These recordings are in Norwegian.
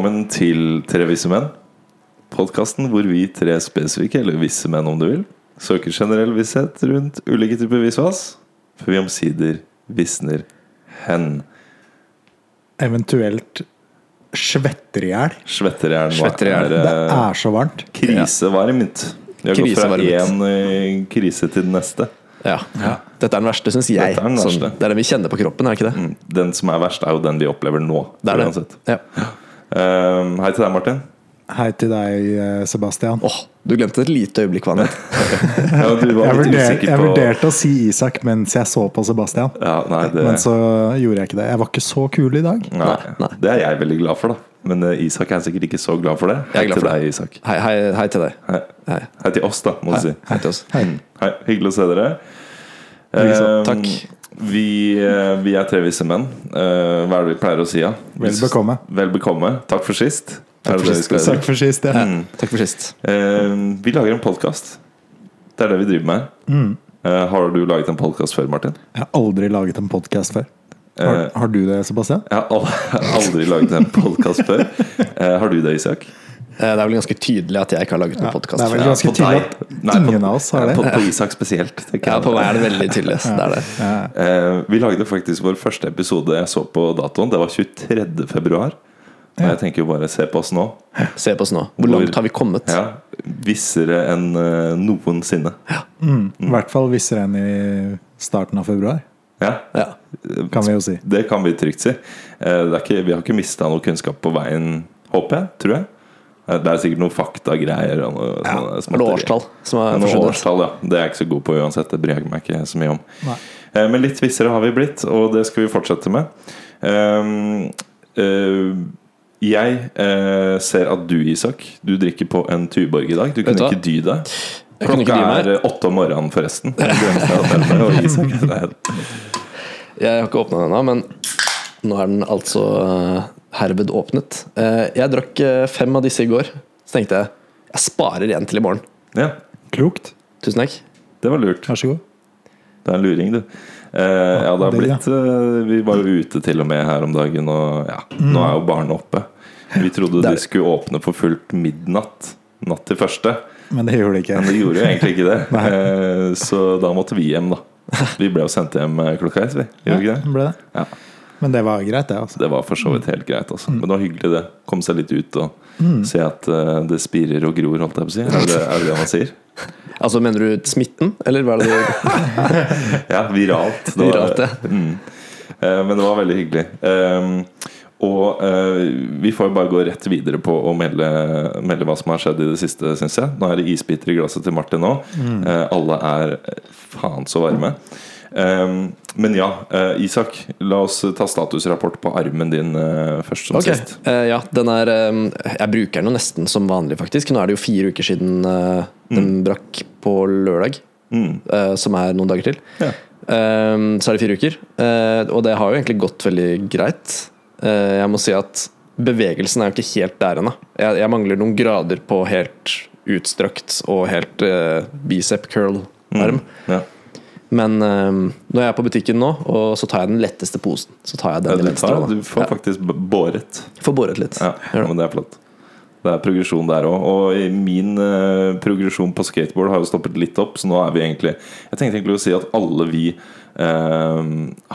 Velkommen til Tre visse menn. Podkasten hvor vi tre spesifikke, eller visse menn om du vil, søker generell visshet rundt ulike typer visvas, før vi omsider visner hen. Eventuelt svetter i hjel. Svetter i hjel. Det er så varmt. krisevarmt. Vi har gått fra én eh, krise til den neste. Ja. Dette er den verste, syns jeg. Er. Sånn, det er den vi kjenner på kroppen, er det ikke det? Mm, Den som er verst, er jo den vi opplever nå. Det er det. Ja. Eh, hei til deg, Martin. Hei til deg, eh, Sebastian. Åh, du glemte et lite øyeblikk, hva Ja, du Jeg, vurderte, vurder, jeg vurderte å si Isak mens jeg så på Sebastian, ja, nei, det, men så gjorde jeg ikke det. Jeg var ikke så kul i dag. nei, nei. det er jeg veldig glad for, da. Men eh, Isak er sikkert ikke så glad for det. Hei til det. deg, Isak. Hei, hei, hei til deg. Hei. Hei, Hei til oss, da, må du si. hei til oss. Hei. Hei, Hyggelig å se dere. Eh, Takk. Vi, eh, vi er tre visse menn. Eh, hva er det vi pleier å si? Ja? Vel bekomme. Vel bekomme. Takk for sist. Takk for sist. Takk for sist. Ja. Mm. Takk for sist. Uh, vi lager en podkast. Det er det vi driver med. Mm. Uh, har du laget en podkast før, Martin? Jeg har aldri laget en podkast før. Har, Eh, har du det, Sebastian? jeg har aldri laget en podkast før. Uh, har du det, Isak? Eh, Det er vel ganske tydelig at jeg ikke har laget noen Ja, podkast. det er vel Ja, ganske tydelig at ingen av oss har det. På, på Isak spesielt. Ja, på meg er det veldig tydelig. Det er det. Eh, vi lagde faktisk vår første episode jeg så på datoen. Det var 23. februar. Og jeg tenker jo bare se på oss nå. Se på oss nå. Hvor langt har vi kommet? Ja, Vissere enn eh, noensinne. I hvert fall vissere enn i starten av februar, Ja, Ja. kan vi jo si. Det kan vi trygt si. Det ikke, vi har ikke mista noe kunnskap på veien, håper jeg. Tror jeg. Eh, Det er sikkert noen faktagreier. og noe sånne Eller årstall som Ja, er noe årstall, ja. Det er jeg ikke så god på uansett. Det bryr jeg meg ikke så mye om. Nei. Eh, Men litt vissere har vi blitt, og det skal vi fortsette med. Um, eh, jeg eh, ser at du, Isak, du drikker på en Tuborg i dag. Du kunne ikke dy deg. Klokka er åtte om morgenen, forresten. Jeg har ikke åpna den ennå, men nå er den altså eh, herved åpnet. Eh, Jeg drakk eh, fem av disse i går. Så tenkte jeg jeg sparer en til i morgen. ja, Klokt. Tusen takk. det var lurt. Vær så god. Det er en luring, du. Eh, ja, det har blitt eh, Vi var jo ute til og med her om dagen, og ja, nå er jo barna oppe. Vi trodde de skulle åpne for fullt midnatt natt til første, Men det gjorde de ikke. men de gjorde jo egentlig ikke det. Eh, så da måtte vi hjem, da. Vi ble jo sendt hjem klokka ett, vi. Gjorde vi ikke det? Ble det? Ja. Men det var greit, det. altså Det var for så vidt helt greit, altså. Men det var hyggelig, det. Komme seg litt ut og Mm. se at uh, det spirer og gror, holdt jeg på å si. Er det er det, man sier? Altså, mener du smitten, eller hva er det du Ja, viralt. Det var- Viralt, ja. Mm. Uh, Men det var veldig hyggelig. Um, og uh, vi får jo bare gå rett videre på å melde, melde hva som har skjedd i det siste, syns jeg. Nå er det isbiter i glasset til Martin nå. Eh, alle er faen så varme. Um, men ja, eh, Isak, la oss ta statusrapport på armen din eh, først som okay. sist. eh, ja, den er eh, Jeg bruker den jo nesten som vanlig, faktisk. Nå er det jo fire uker siden eh, den brakk på lørdag, Mm. som er noen dager til. Ja. Eh, så er det fire uker. Og det har jo egentlig gått veldig greit. Jeg må si at bevegelsen er jo ikke helt der ennå. Jeg, jeg mangler noen grader på helt utstrakt og helt uh, bicep curl-arm. Ja. Men um, når jeg er på butikken nå, og så tar jeg den letteste posen. Så tar jeg den ja, du, venstre. tar, du får Ja, faktisk båret. får båret litt. Ja, ja, men det er flott. Det er progresjon der òg. Og min uh, progresjon på skateboard har jo stoppet litt opp, så nå er vi egentlig Jeg tenkte egentlig å si at alle vi uh,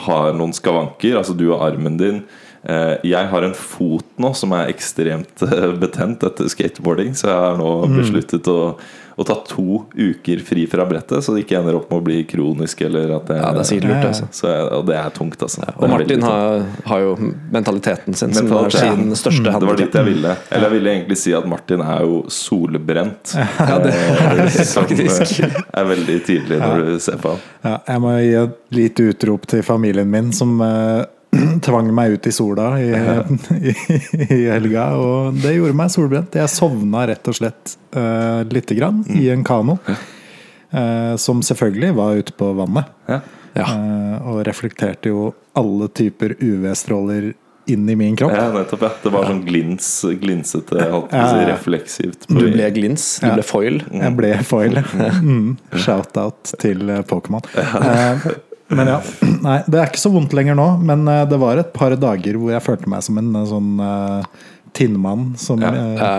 har noen skavanker. Altså du og armen din. Eh, jeg har en fot nå som er ekstremt eh, betent etter skateboarding, så jeg har nå Mm. besluttet å, å ta to uker fri fra brettet, så det ikke ender opp med å bli kronisk. Eller at det, Ja, det er sikkert lurt, altså. så og det er tungt, altså. Ja, Og Martin har, har jo mentaliteten sin, som er sin største Det var dit jeg ville. Eller jeg ville egentlig si at Martin er jo solbrent. Ja, det er det Som faktisk. eh, er veldig tydelig når du ser på ham. Ja, jeg må gi et lite utrop til familien min, som eh, tvang meg ut i sola i, i, i helga. Og det gjorde meg solbrent. Jeg sovna rett og slett uh, lite grann i en kano. uh, som selvfølgelig var ute på vannet. Ja. Ja. Uh, og reflekterte jo alle typer UV-stråler inn i min kropp. ja, nettopp. ja Det var sånn glins, glinsete, si, refleksivt. på- Du ble glins, du ble foil. Jeg ble foil. Mm. Shout-out til Pokémon. Men ja. Nei, det er ikke så vondt lenger nå, men eh, det var et par dager hvor jeg følte meg som en eh, sånn uh, Tinnmann som, Ja.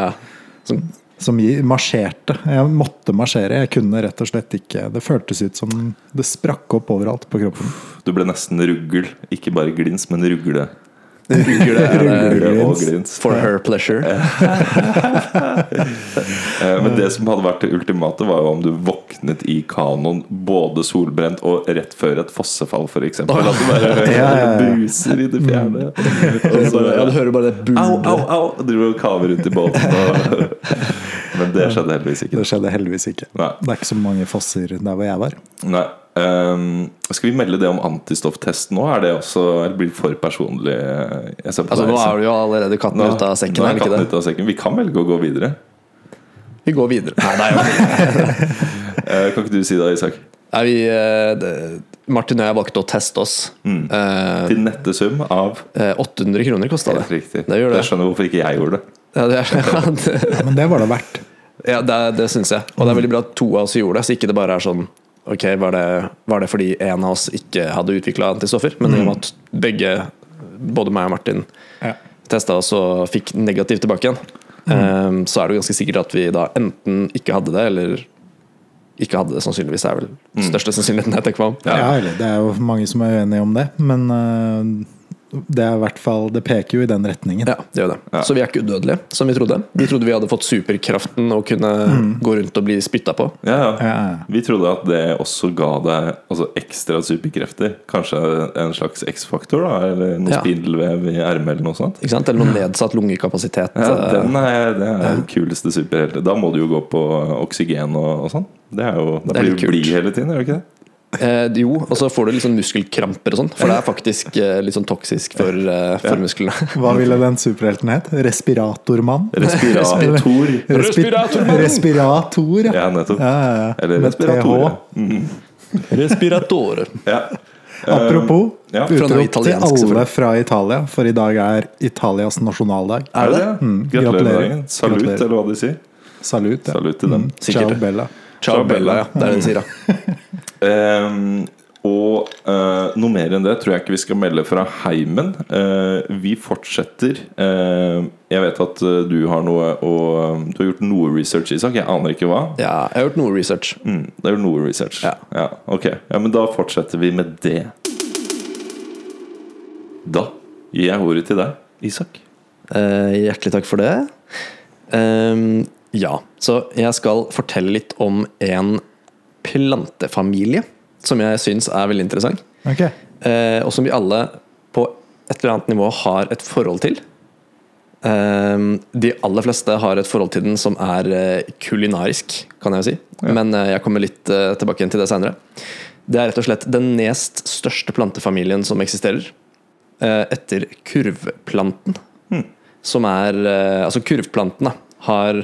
Eh, som, som marsjerte. Jeg måtte marsjere. Jeg kunne rett og slett ikke Det føltes ut som det sprakk opp overalt på kroppen. Du ble nesten ruggel. Ikke bare glins, men rugle. Rugle er det og glins. glins. for her pleasure. Eh, Men det som hadde vært det ultimate, var jo om du våknet i kanoen både solbrent og rett før et fossefall, f.eks. At du bare Ja, ja. i det fjerne. Og så, ja, du hører bare det Au, au, au! Driver og kaver rundt i båten. Og... Men det skjedde heldigvis ikke. Det skjedde heldigvis ikke. Nei. Det er ikke så mange fosser der hvor jeg var. Nei. Um, skal vi melde det om antistofftest nå? Er det også Eller blir det for personlig? Jeg ser på Altså, nå er du jo allerede katten Nå- ut av sekken, nå er ikke katten ut av sekken. Vi kan velge å gå videre. Vi går videre. Nei, nei, er Eh, kan ikke du si det, Isak? Nei, vi, eh, det, Martin og jeg valgte å teste oss. Mm. Uh, Til nettesum av eh, 800 kroner kosta Helt det. riktig. Det gjør det. Jeg skjønner hvorfor ikke jeg gjorde det. Ja, det, er, ja, men det var det verdt. ja, det, det syns jeg. Og det er veldig bra at to av oss gjorde det, så ikke det bare er sånn Ok, var det, var det fordi en av oss ikke hadde utvikla antistoffer? Men i og med at begge, både meg og Martin, Ja. testa oss og fikk negativt tilbake igjen, eh, så er det jo ganske sikkert at vi da enten ikke hadde det, eller ikke hadde det. Sannsynligvis er vel den største sannsynligheten jeg tenker meg om. Ja, eller det er jo mange som er uenige om det, men øh, det er i hvert fall Det peker jo i den retningen. Ja, det gjør det. Ja. Så vi er ikke udødelige, som vi trodde. Vi trodde vi hadde fått superkraften og kunne gå rundt og bli spytta på. Ja, ja. Vi trodde at det også ga deg altså, ekstra superkrefter. Kanskje en slags X-faktor, da? Eller noe Ja. spindelvev i ermet, eller noe sånt. Ikke sant? Eller noen nedsatt lungekapasitet. Ja, eh, den er, det er den kuleste superhelten. Da må du jo gå på oksygen og, og sånn. Det er jo, da blir du blid hele tiden, er det ikke det? Eh, jo, og så får du litt sånn muskelkramper og sånn, for det er faktisk eh, litt sånn toksisk for, eh, for musklene. Hva ville den superhelten het? Respiratormann? Respirator. Respi- Respiratormann! Respirator, ja. Ja, nettopp. ja, ja, ja. Eller respirator. Mm. Respiratore. Ja. Apropos, Ja. Fra utrop til alle fra Italia, for i dag er Italias nasjonaldag. Er det det? Mm, Gratulerer gratulerer. Salut, Gratulerer. eller hva de sier. Salut. Ja. Salut til dem. Mm, Ciao, Bella. Ciao Bella, ja. Det er det de sier, da. um, og uh, noe mer enn det tror jeg ikke vi skal melde fra heimen. Uh, vi fortsetter. Uh, jeg vet at du har noe og, Du har gjort noe research, Isak. Jeg aner ikke hva. Ja, jeg har gjort noe research. Mm, det er noe research. Ja. ok. Ja, men da fortsetter vi med det. Da gir jeg ordet til deg, Isak. Hjertelig takk for det. Ehm, ja, så jeg skal fortelle litt om en plantefamilie som jeg syns er veldig interessant. Okay. eh, og som vi alle på et eller annet nivå har et forhold til. Eh, de aller fleste har et forhold til den som er eh, kulinarisk, kan jeg jo si. Men eh, jeg kommer litt eh, tilbake igjen til det seinere. Det er rett og slett den nest største plantefamilien som eksisterer. eh, etter kurvplanten. Som er Altså, kurvplanten da, har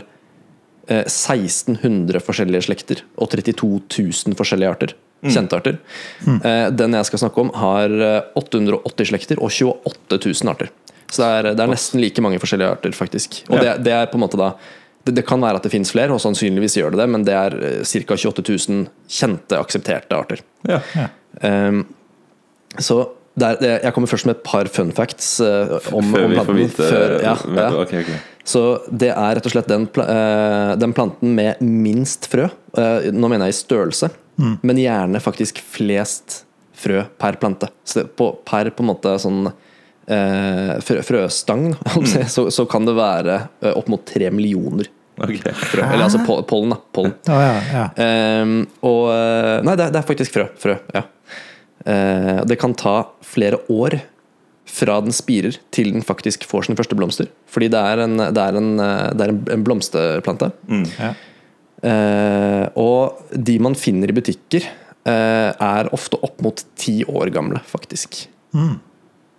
1600 forskjellige slekter og 32 000 forskjellige arter. Kjente arter. Mm. Den jeg skal snakke om, har eh, 880 slekter og 28 000 arter. Så det er, det er nesten like mange forskjellige arter, faktisk. Og Ja. det, det er på en måte da det, det kan være at det finnes flere, og sannsynligvis gjør det det, men det er ca. 28 000 kjente, aksepterte arter. Ja. Um, så er, det, jeg kommer først med et par fun facts uh, om, Før om vi får vite Før, ja, ja. Ok, ok. Så det er rett og slett den, eh, den planten med minst frø. Eh, nå mener jeg i størrelse, men gjerne faktisk flest frø per plante. Så på, per på en måte sånn eh, frø, frøstang, si, så, så kan det være opp mot tre millioner Okay. frø. Eller altså pollen, da. Pollen. Oh, ja, ja. Um, og Nei, det er, det er faktisk frø. frø ja. Uh, det kan ta flere år fra den spirer til den faktisk får sine første blomster. Fordi det er en, det er en, eh, det er en, en blomsterplante. ja. Eh, og de man finner i butikker, eh, er ofte opp mot ti år gamle, faktisk.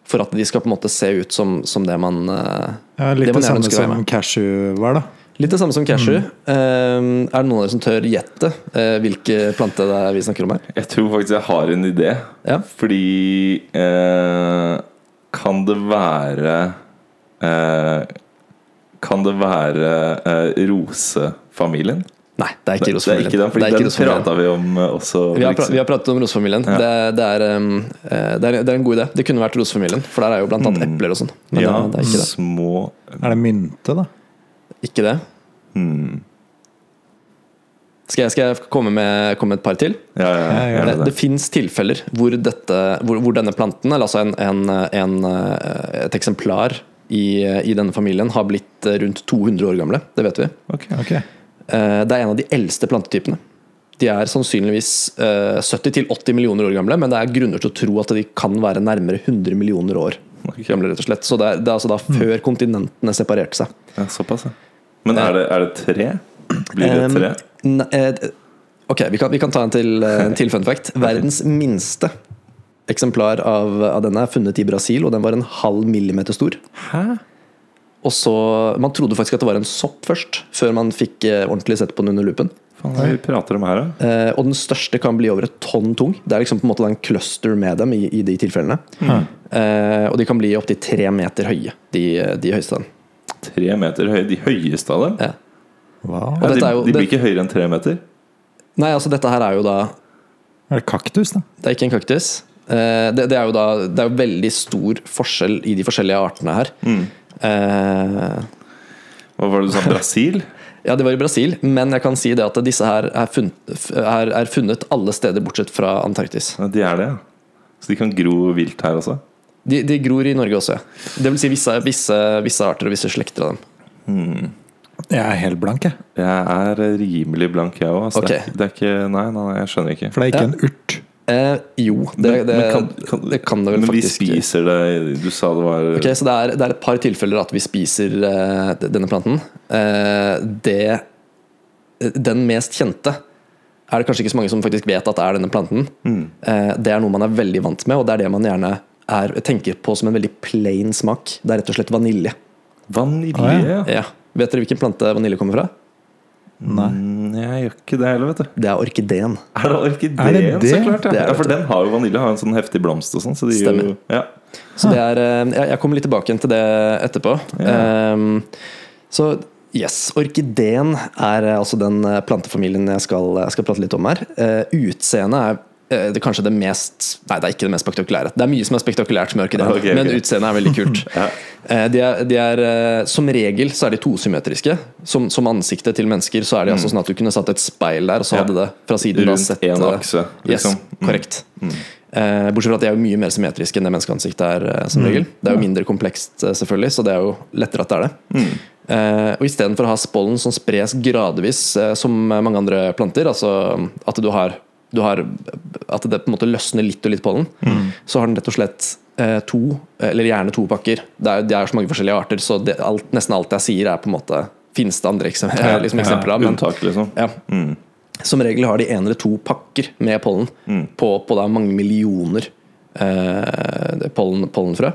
For at de skal på en måte se ut som, som det man eh, ja litt det man samme som med. cashew var, da. Litt det samme som cashew. Eh, er det noen av dere som tør gjette eh, hvilke plante det er vi snakker om her? Jeg tror faktisk jeg har en idé. Ja. Fordi eh, Kan det være eh, Kan det være eh, rosefamilien? Nei, det er ikke rosefamilien. den, Det er ikke den prata vi om eh, også. Vi har, vi har pratet om rosefamilien. Ja. Det, det, er, um, det, er, det er en god idé. Det kunne vært rosefamilien, for der er jo blant annet epler og sånn. Men Mm. ja, det er ikke det. små Er det mynte, da? Ikke det. hmm. Skal jeg, skal jeg komme, med, komme med et par til? Ja, ja, Ja, Det, det. det fins tilfeller hvor, dette, hvor, hvor denne planten, eller altså en, en, en, eh, et eksemplar i, i denne familien, har blitt eh, rundt 200 år gamle. Det vet vi. Okay, Ok. Eh, Det er en av de eldste plantetypene. De er sannsynligvis eh, 70-80 millioner år gamle, men det er grunner til å tro at de kan være nærmere 100 millioner år gamle. rett og slett Så det er, det er altså da før kontinentene separerte seg. Ja, såpass, ja. Men er det, er det tre? Blir det tre? eh, ok, vi kan, vi kan ta en til, eh, en til fun fact. Verdens minste eksemplar av, av denne er funnet i Brasil, og den var en halv millimeter stor. Hæ? Og så, Man trodde faktisk at det var en sopp først, før man fikk eh, ordentlig sett på den under lupen. Er her? Eh, og den største kan bli over et tonn tung. Det er liksom på en måte en cluster med dem i, i de tilfellene. Eh, og de kan bli opptil tre meter høye, de, de høyeste. av dem. Tre meter høye. De høyeste av dem? Ja. Wow. Og Ja, dette de, er jo- de blir ikke høyere enn tre meter? Nei, altså dette her er jo da Er det kaktus, da? Det er ikke en kaktus. Eh, det, det er jo da Det er jo veldig stor forskjell i de forskjellige artene her. Eh, Hva var det du sa? Brasil? ja, det var i Brasil, men jeg kan si det at disse her er funnet, er, er funnet alle steder bortsett fra Antarktis. Ja, de er det, ja. Så de kan gro vilt her også? De, de gror i Norge også, ja. Det vil si visse, visse, visse arter og visse slekter av dem. Jeg er helt blank, jeg. Jeg er rimelig blank, jeg òg. Ok. Det, er- det er ikke Nei, nei, nei, jeg skjønner ikke. For det er ikke Ja. en urt. Eh, jo, det, Men- det, men kan- kan- det kan det vel Men vi spiser det Du sa det var Ok, Så det er, det er et par tilfeller at vi spiser uh, denne planten. Uh, det Den mest kjente er det kanskje ikke så mange som faktisk vet at det er denne planten. Mm. Uh, det er noe man er veldig vant med, og det er det man gjerne er, tenker på som en veldig plain smak. Det er rett og slett vanilje. vanilje. Ah, ja. ja. Ja. Vet dere hvilken plante vanilje kommer fra? Nei. Mm, Jeg gjør ikke det heller, vet du. Det er orkideen. Er det orkideen, Er det det? så klart? Ja. Det er ja, for den har jo vanilje har en sånn heftig blomst og sånn. Så Stemmer. jo ja. Så det er, eh, jeg jeg kommer litt tilbake til det etterpå. Ehm, så yes, orkideen er eh, altså den eh, plantefamilien jeg skal, jeg skal prate litt om her. Uh, Utseendet er det er kanskje det mest Nei, det er ikke det mest spektakulære. Det er mye som er spektakulært orkideen, okay. ok. men utseendet er veldig kult. Ja. Eh, De er, de er, eh, som regel så er de tosymmetriske. Som, som ansiktet til mennesker så er de altså sånn at du kunne satt et speil der, og så Mm. Hadde det fra siden da Rundt én eh, akse, liksom. Yes, korrekt. Eh, bortsett fra at de er jo mye mer symmetriske enn det menneskeansiktet er, eh, som regel. Det er jo mindre komplekst, eh, selvfølgelig, så det er jo lettere at det er det. Eh, og istedenfor å ha spollen som spres gradvis, uh, som mange andre planter, altså at du har, du har At det på en måte løsner litt og litt pollen, så har den rett og slett eh, to, eller gjerne to pakker. Det er, det er så mange forskjellige arter, så det, alt, nesten alt jeg sier, er på en måte Finnes det andre eksem liksom eksempler av, men Unntak, liksom. ja. Som regel har de en eller to pakker med pollen på, på da mange millioner eh, pollen, pollenfrø.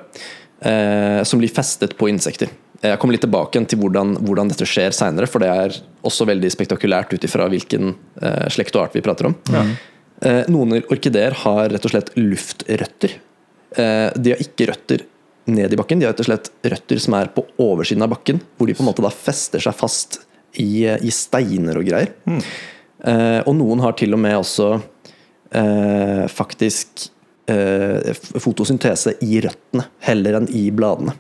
Eh, som blir festet på insekter. Jeg kommer litt tilbake til hvordan, hvordan dette skjer seinere, for det er også veldig spektakulært ut ifra hvilken eh, slekt og art vi prater om. Eh, noen orkideer har rett og slett luftrøtter. Eh, de har ikke røtter ned i bakken, de har rett og slett røtter som er på oversiden av bakken, hvor de på en måte da fester seg fast i, i steiner og greier. Eh, og noen har til og med også eh, faktisk eh, fotosyntese i røttene, heller enn i bladene.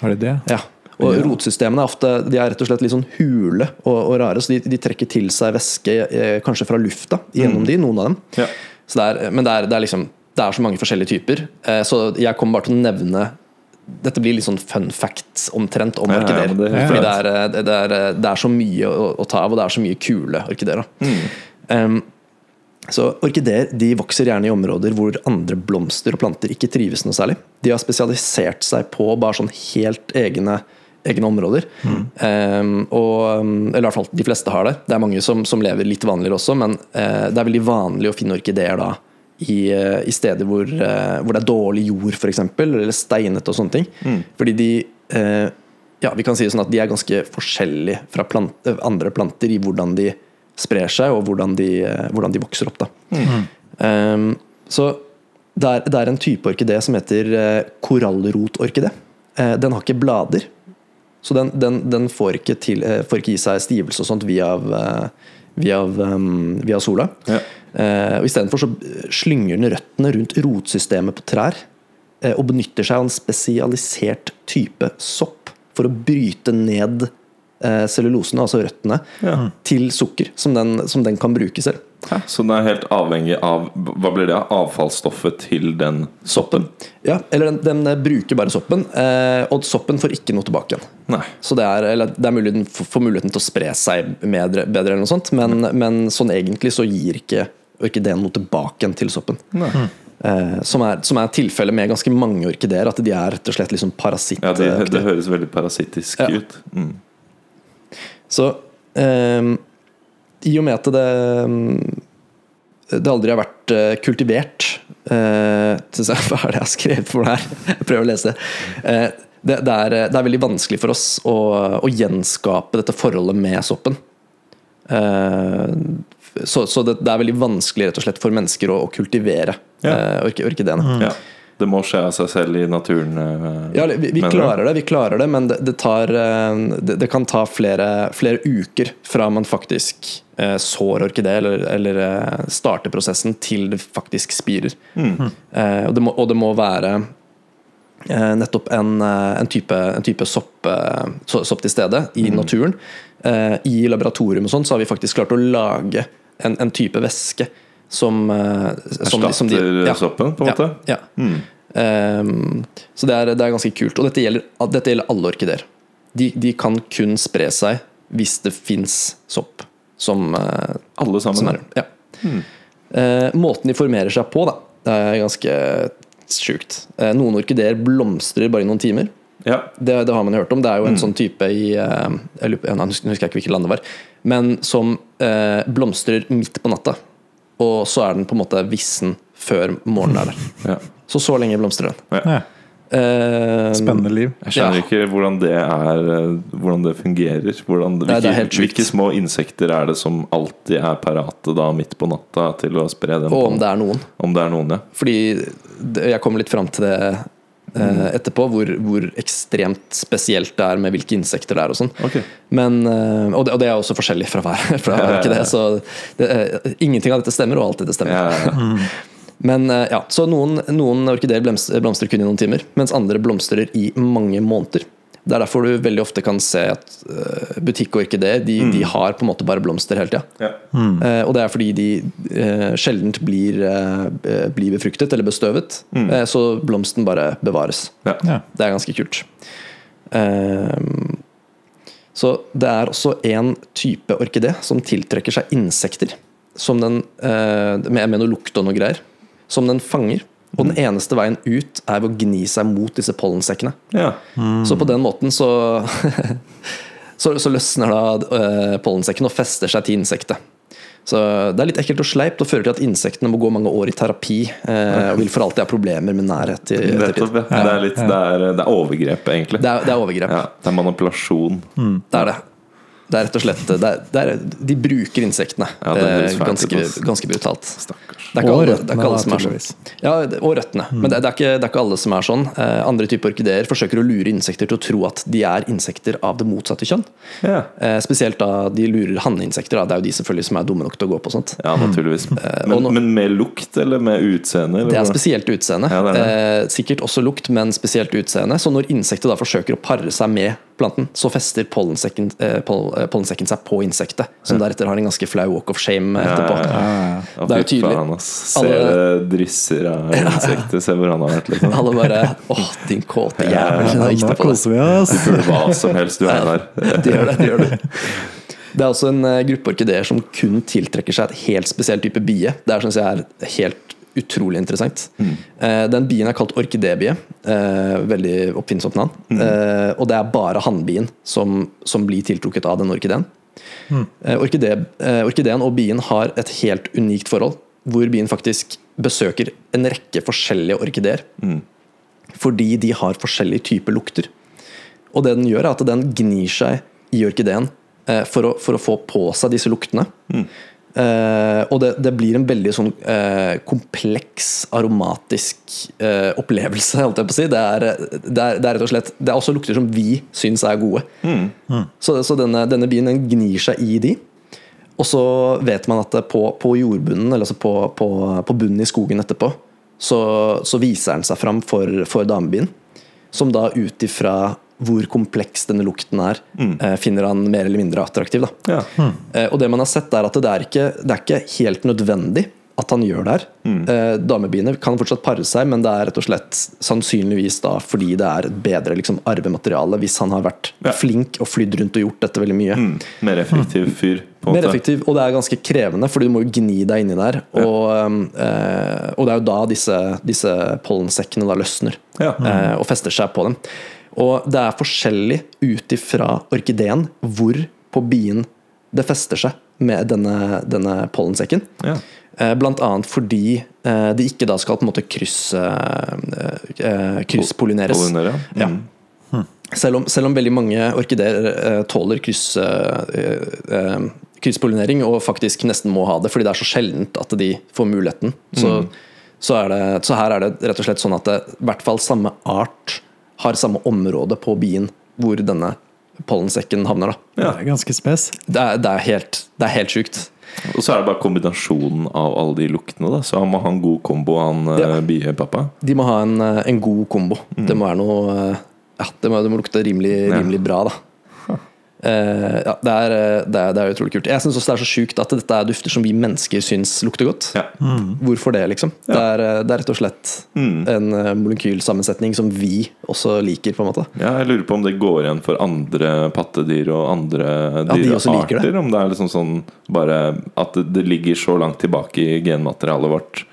Har de det? Ja. Og rotsystemene er ofte de er rett og slett litt sånn hule og, og rare, så de, de trekker til seg væske eh, kanskje fra lufta gjennom de, noen av dem. Ja. Så det er, men det er, det er liksom Det er så mange forskjellige typer. Eh, så jeg kommer bare til å nevne Dette blir litt sånn fun facts omtrent om Ja, ja, orkideer. er fordi det det, er, det er så mye å, å ta av, og det er så mye kule orkideer. Mm. Um, så Orkideer de vokser gjerne i områder hvor andre blomster og planter ikke trives noe særlig. De har spesialisert seg på bare sånn helt egne, egne områder. Um, og, um, eller i hvert fall de fleste har det. Det er mange som, som lever litt vanligere også, men uh, det er veldig vanlig å finne orkideer da i, uh, i steder hvor, uh, hvor det er dårlig jord, f.eks., eller steinete og sånne ting. Fordi de ja, vi kan si sånn at de er ganske forskjellige fra plant, andre planter i hvordan de sprer seg, og hvordan de, hvordan de vokser opp. Da. Um, så det er, det er en type orkidé som heter korallrotorkidé. Den har ikke blader, så den, den, den får, ikke til, eh, får ikke i seg stivelse og sånt via, eh, via, um, via sola. Ja. Eh, og Istedenfor så slynger den røttene rundt rotsystemet på trær. eh, og benytter seg av en spesialisert type sopp for å bryte ned eh, cellulosen, altså røttene, Ja. til sukker som den, som den kan bruke selv. Hæ? Så den er helt avhengig av Hva blir det? Avfallsstoffet til den soppen? Ja, Eller den, den eh, bruker bare soppen, eh, og soppen får ikke noe tilbake igjen. Nei. Så det er, eller det er mulig den får muligheten til å spre seg bedre, bedre eller noe sånt, men, men sånn egentlig så gir ikke orkideen noe tilbake igjen til soppen. Nei. Eh, som er, som er tilfellet med ganske mange orkideer, at de er rett og slett liksom parasitt. Ja, det, det høres veldig parasittisk Ja. ut. Mm. Så ehm, i og med at det ehm, det aldri har vært eh, kultivert uh, Hva er det jeg har skrevet for det her? Jeg prøver å lese. uh, det, det, er, det er veldig vanskelig for oss å, å gjenskape dette forholdet med soppen. Uh, så så det, det er veldig vanskelig rett og slett for mennesker å, å kultivere Ja. eh, orki- Mm. Ja. Det må skje av seg selv i naturen. eh, Ja, vi, vi klarer det, vi klarer det, men det, det, tar, eh, det, det kan ta flere, flere uker fra man faktisk eh, sår orkidé, eller, eller starter prosessen, til det faktisk spirer. Mm. Eh, og, det må, og det må være eh, nettopp en, en type, en type sopp, sopp til stede i Mm. naturen. Eh, I laboratorium og sånn så har vi faktisk klart å lage en, en type væske som, som, de- som de- ja. soppen, på en måte? Ja. ja. Ehm, så det er, det er ganske kult. Og dette gjelder, dette gjelder alle orkideer. De, de kan kun spre seg hvis det fins sopp som, uh, Alle som sammen? er ja. Eh, Måten de formerer seg på, da, det er ganske sjukt. Uh, Noen orkideer blomstrer bare i noen timer. Ja. Det, det har man hørt om. Det er jo en sånn type i jeg lurer Nå husker jeg ikke hvilket land det var. Men som blomstrer midt på natta. Og så er den på en måte vissen før morgenen er der. ja. Så så lenge blomstrer den. Ja, Uh, spennende liv. Jeg skjønner Ja. ikke hvordan det er eh, Hvordan det fungerer. Hvordan, Nei, det hvilke, helt hvilke små insekter er det som alltid er parate da midt på natta til å spre den? Og om det er noen. om det er noen, ja. Fordi jeg kommer litt fram til det eh, etterpå, hvor, hvor ekstremt spesielt det er med hvilke insekter det er og sånn. Ok. Men, uh, og, det, og det er også forskjellig fra hver. Fra Ja, ja, hver ja. ikke det, så det, ingenting av dette stemmer, og alt dette stemmer. Ja, ja, ja. Men eh, ja, så noen, noen orkideer blomstrer, kun i noen timer, mens andre blomstrer i mange måneder. Det er derfor du veldig ofte kan se at uh, butikkorkideer de, de har på en måte bare blomster hele tida. Ja. Eh, og det er fordi de eh, sjeldent blir, eh, blir befruktet eller bestøvet, eh, så blomsten bare bevares. Ja. Ja. Det er ganske kult. Ehm, så det er også en type orkidé som tiltrekker seg insekter. Som den, eh, med, med noe lukt og noe greier. Som den fanger. Og den eneste veien ut er ved å gni seg mot disse pollensekkene. Ja. Så på den måten så Så, så løsner da uh, pollensekken og fester seg til insektet. Så Det er litt ekkelt og sleipt og fører til at insektene må gå mange år i terapi eh, og vil for alltid ha problemer med nærhet. til Nettopp, ja. Det er, litt, det, er, det er overgrep, egentlig. Det er, det er overgrep. Ja, det er manipulasjon. Det er det. Det er rett og slett det er, det er, De bruker insektene Ja, eh, ganske, ganske brutalt. Stakkars. Det er ikke Og alle, røttene, alle som er sånn. Ja, og røttene. Men det, er ikke, det er ikke alle som er sånn. Eh, andre typer orkideer forsøker å lure insekter til å tro at de er insekter av det motsatte kjønn. Ja. Eh, spesielt da de lurer hanneinsekter. Det er jo de selvfølgelig som er dumme nok til å gå på sånt. ja, naturligvis. Men, nå- men med lukt eller med utseende? eller Det er spesielt utseende. Ja, det er Eh, sikkert også lukt, men spesielt utseende. Så når insektet da forsøker å pare seg med planten, så fester pollensekken, eh, poll, eh, pollensekken seg på insektet, som deretter har en ganske flau walk of shame etterpå. Ja, ja, ja. Det er jo tydelig. faen, ass. Ser det drysser av insekter. Se hvor han har vært, liksom. Alle bare Åh, din kåte jævel. Ja, nå koser vi oss. Burde hva som helst du er der. De gjør det, de gjør det. Det er også en eh, gruppe orkideer som kun tiltrekker seg et helt spesiell type bie. Det er, syns jeg er helt utrolig interessant. Eh, Den bien er kalt orkidébie. eh, Veldig oppfinnsomt navn. Eh, Og det er bare hannbien som, som blir tiltrukket av den orkideen. Eh, Orkide, orkideen og bien har et helt unikt forhold, hvor bien faktisk besøker en rekke forskjellige orkideer. Fordi de har forskjellige typer lukter. Og det den gjør, er at den gnir seg i orkideen for, å, for å få på seg disse luktene. Eh, og det, det blir en veldig sånn uh, kompleks, aromatisk uh, opplevelse, holdt jeg på å si. Det er, det, er, det er rett og slett Det er også lukter som vi syns er gode. Så, så denne, denne bien den gnir seg i de. Og så vet man at på, på jordbunnen, eller altså på, på, på bunnen i skogen etterpå, så, så viser den seg fram for, for damebien. Som da ut ifra hvor kompleks denne lukten er, mm. finner han mer eller mindre attraktiv. Ja. Mm. og det man har sett, er at det er ikke, det er ikke helt nødvendig at han gjør det her. Mm. damebiene kan fortsatt pare seg, men det er rett og slett sannsynligvis da fordi det er bedre liksom, arvemateriale, hvis han har vært Ja. flink og flydd rundt og gjort dette veldig mye. Mm. Mer effektiv fyr, på Mer effektiv, og det er ganske krevende, fordi du må jo gni deg inni der. Og, eh, og det er jo da disse, disse pollensekkene da løsner Ja. eh, og fester seg på dem. Og det er forskjellig ut ifra orkideen hvor på bien det fester seg med denne, denne pollensekken. Ja. Eh, Blant annet fordi eh, de ikke da skal på en måte kryss, eh, krysspollineres. Pollinere, ja. Ja. Mm. Selv om, selv om veldig mange orkideer tåler kryss, krysspollinering, og faktisk nesten må ha det fordi det er så sjeldent at de får muligheten, så, så, er det, så her er det rett og slett sånn at det, i hvert fall samme art har samme område på bien hvor denne pollensekken havner. Da. Det er ganske spes. Det, er, det, er helt, det er helt sjukt. Og så er det bare kombinasjonen av alle de luktene. da Så han må ha en god kombo, han Ja. ja. biepappa. De må ha en, eh, en god kombo. Det må være noe eh, Ja, det må, det må lukte rimelig, Ja. rimelig bra, da. Eh, ja, det er, eh, det, er, det er utrolig kult. Jeg syns også det er så sjukt at dette er dufter som vi mennesker syns lukter godt. Ja. Hvorfor det, liksom? Det, er, eh, det er rett og slett Mm. en molekylsammensetning som vi også liker, på en måte. ja, Jeg lurer på om det går igjen for andre pattedyr og andre dyrearter. Ja, de Om det er liksom sånn bare at det, ligger så langt tilbake i genmaterialet vårt.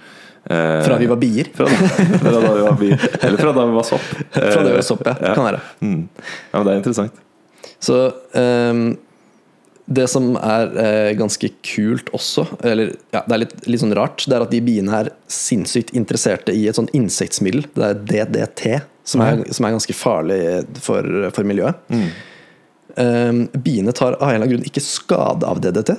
eh, Fra vi var bier. fra, da, fra da vi var bier. Eller fra da vi var sopp. Fra det vi var sopp, ja. ja. Kan være. Mm. Ja, men det er interessant. Så um, det som er eh, ganske kult også, eller ja, det er litt, litt sånn rart, det er at de biene er sinnssykt interesserte i et sånt insektmiddel. Det er DDT, som er, som er ganske farlig for, for miljøet. Ehm, biene tar av en eller annen grunn ikke skade av DDT.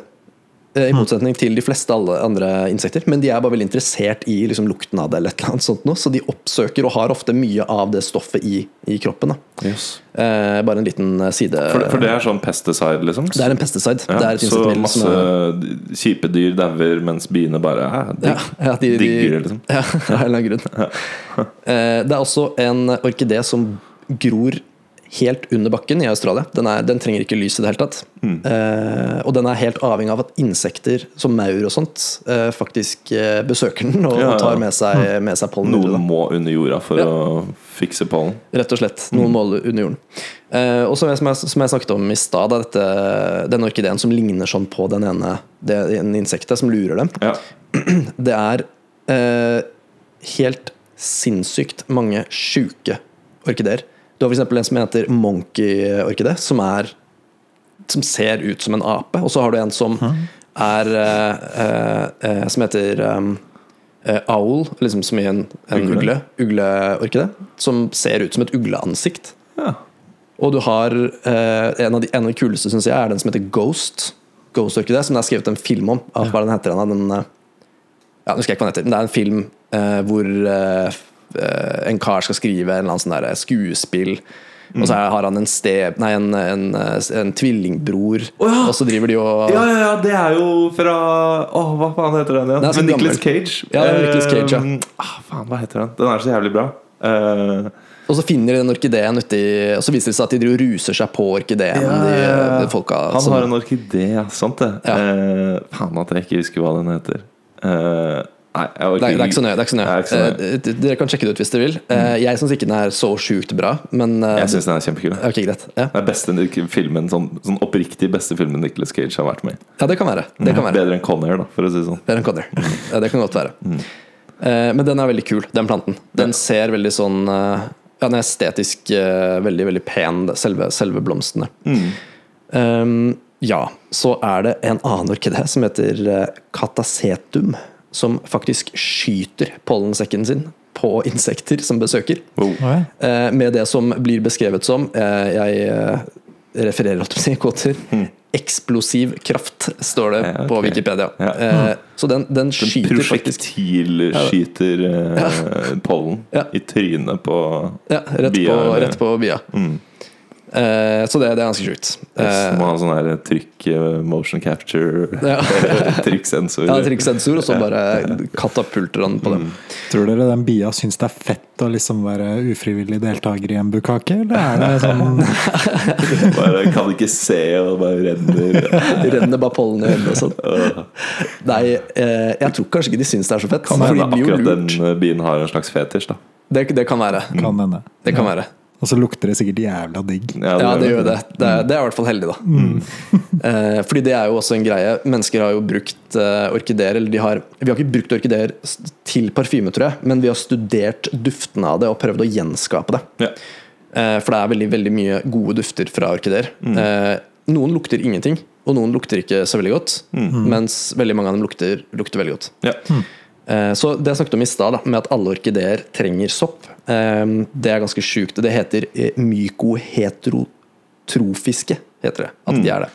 Eh, I motsetning til de fleste andre insekter. Men de er bare veldig interessert i liksom, lukten av det, eller et eller annet sånt noe, så de oppsøker og har ofte mye av det stoffet i, i kroppen. Yes. Eh, bare en liten eh, side For, for det er sånn pesticide, liksom? Det er en pesticide. Ja, det er et så insektmiddel masse kjipe dyr dauer, mens biene bare er de, ja, ja, de, de, digger det, liksom. Ja, av en eller annen grunn. Eh, Det er også en orkidé som gror helt under bakken i Australia. Den, er, den trenger ikke lys i det hele tatt. Mm. Eh, og den er helt avhengig av at insekter som maur og sånt eh, faktisk eh, besøker den og Ja, ja. tar med seg, med seg pollen. Noen må under jorda for Ja. å fikse pollen. Rett og slett. Noen må under jorden. Eh, og som jeg, som, jeg, snakket om i stad, denne orkideen som ligner sånn på den ene det ene insektet som lurer dem. Ja. Det er eh, helt sinnssykt mange sjuke orkideer. Du har f.eks. en som heter monkey-orkidé, som er som ser ut som en ape. Og så har du en som er eh, eh, eh, Som heter um, owl, liksom som i en, en Ugle. ugle. Ugleorkidé. Som ser ut som et ugleansikt. ja. Og du har eh, en, av de, en av de kuleste, syns jeg, er den som heter Ghost. Ghost Orkidé, som det er skrevet en film om. Av, Hva den heter den? den ja, nå husker jeg ikke hva den heter. men Det er en film eh, hvor eh, en kar skal skrive en eller annen sånn der skuespill. Og så har han en, ste, nei, en, en, en tvillingbror, oh, ja! og så driver de og Ja, ja, ja, det er jo fra oh, hva faen heter den igjen? Med Nicolas. Cage. Ja, det er Nicolas Cage, ja. Uh, ah, faen, hva heter den? Den er så jævlig bra. Uh, Og så finner de den orkideen uti Og så viser det seg at de driver ruser seg på orkideen. Ja, de, de folka han som- har en orkidé, ja. Sant det. Ja. Eh, faen at jeg ikke husker hva den heter. Eh, nei, det, er, det er ikke så nøye. Ikke så nøye. Ikke så nøye. Eh, dere kan sjekke det ut hvis dere vil. Eh, jeg syns ikke den er så sjukt bra, men eh, Jeg syns den er kjempekul. Okay. Ja. Det er beste filmen, sånn, sånn oppriktig beste filmen Nicholas Cage har vært med i. ja, det kan være. Det kan være. Bedre enn Conair, da, for å si det sånn. Bedre enn Connor. Ja, det kan godt være. Eh, men den er veldig kul, den planten. Den ser veldig sånn Ja, den er estetisk veldig, veldig pen, selve, selve blomstene. Um, ja, så er det en annen orkidé som heter catasetum, som faktisk skyter pollensekken sin på insekter som besøker. Wow. Eh, med det som blir beskrevet som eh, Jeg eh, refererer alt på å kvoter. Eksplosiv kraft, står det Ja, okay. på Wikipedia. Ja. Eh, så den, den skyter faktisk Prosjektilskyter ja. pollen Ja. i trynet på ja, rett, Bia, på, rett på bia. Mm. Eh, så det, det er ganske sjukt. Yes, Eh, må ha sånn her trykk, eh, motion capture, ja. trykksensor. ja, trykksensor, og så bare katapulter han på dem. Tror dere den bia syns det er fett å liksom være ufrivillig deltaker i en bukkake, eller er det sånn Bare kan ikke se, og bare renner. Renner bare pollen i øynene og sånn. Nei, eh, jeg tror kanskje ikke de syns det er så fett. Kan hende akkurat den bien har en slags fetisj, da. Det, det kan være. Kan hende. Det kan være. Og så lukter det sikkert jævla digg. Ja, det gjør det. Det er, det er i hvert fall heldig, da. Eh, fordi det er jo også en greie. Mennesker har jo brukt eh, orkideer Eller de har Vi har ikke brukt orkideer til parfyme, tror jeg, men vi har studert duften av det og prøvd å gjenskape det. Ja. Eh, for det er veldig, veldig mye gode dufter fra orkideer. Eh, noen lukter ingenting, og noen lukter ikke så veldig godt. Mens veldig mange av dem lukter, lukter veldig godt. Ja. Eh, Så det jeg snakket om i stad, med at alle orkideer trenger sopp, eh, det er ganske sjukt. Det heter eh, mykoheterotrofiske, heter det. At de er det.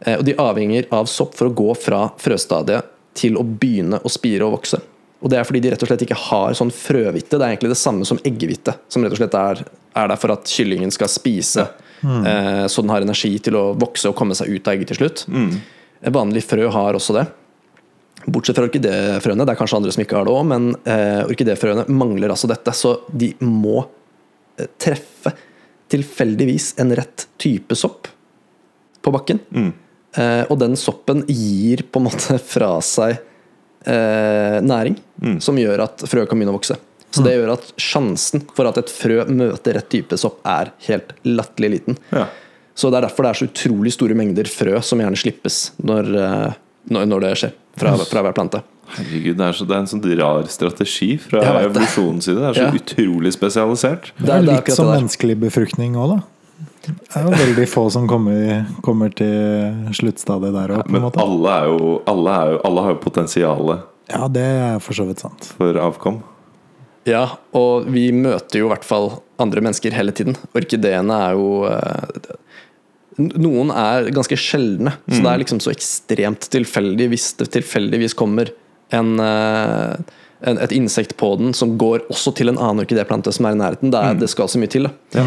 Eh, Og de avhenger av sopp for å gå fra frøstadiet til å begynne å spire og vokse. Og det er fordi de rett og slett ikke har sånn frøhvite. Det er egentlig det samme som eggehvite, som rett og slett er, er der for at kyllingen skal spise, mm. så den har energi til å vokse og komme seg ut av egget til slutt. Mm. Vanlig frø har også det. Bortsett fra orkidéfrøene, det er kanskje andre som ikke har det òg, men eh, orkidéfrøene mangler altså dette. Så de må eh, treffe tilfeldigvis en rett type sopp på bakken. Eh, og den soppen gir på en måte fra seg eh, næring som gjør at frø kan begynne å vokse. Så det gjør at sjansen for at et frø møter rett type sopp, er helt latterlig liten. Ja. Så det er derfor det er så utrolig store mengder frø som gjerne slippes når, eh, når, når det skjer fra, fra hver plante. Herregud, det er, så, det er en sånn rar strategi fra evolusjonens side. Det er så Ja. utrolig spesialisert. Det Det er det litt som det menneskelig befruktning òg, da. Det er jo veldig få som kommer, kommer til sluttstadiet der òg, på en Men måte. alle, er jo, alle, er jo, alle har jo potensialet Ja, det er for så vidt sant. for avkom. Ja, og vi møter jo i hvert fall andre mennesker hele tiden. Orkideene er jo eh, Noen er ganske sjeldne, så det er liksom så ekstremt tilfeldig hvis det tilfeldigvis kommer en, eh, en, et insekt på den som går også til en annen orkidéplante som er i nærheten. Det, er, det skal så mye til. Da.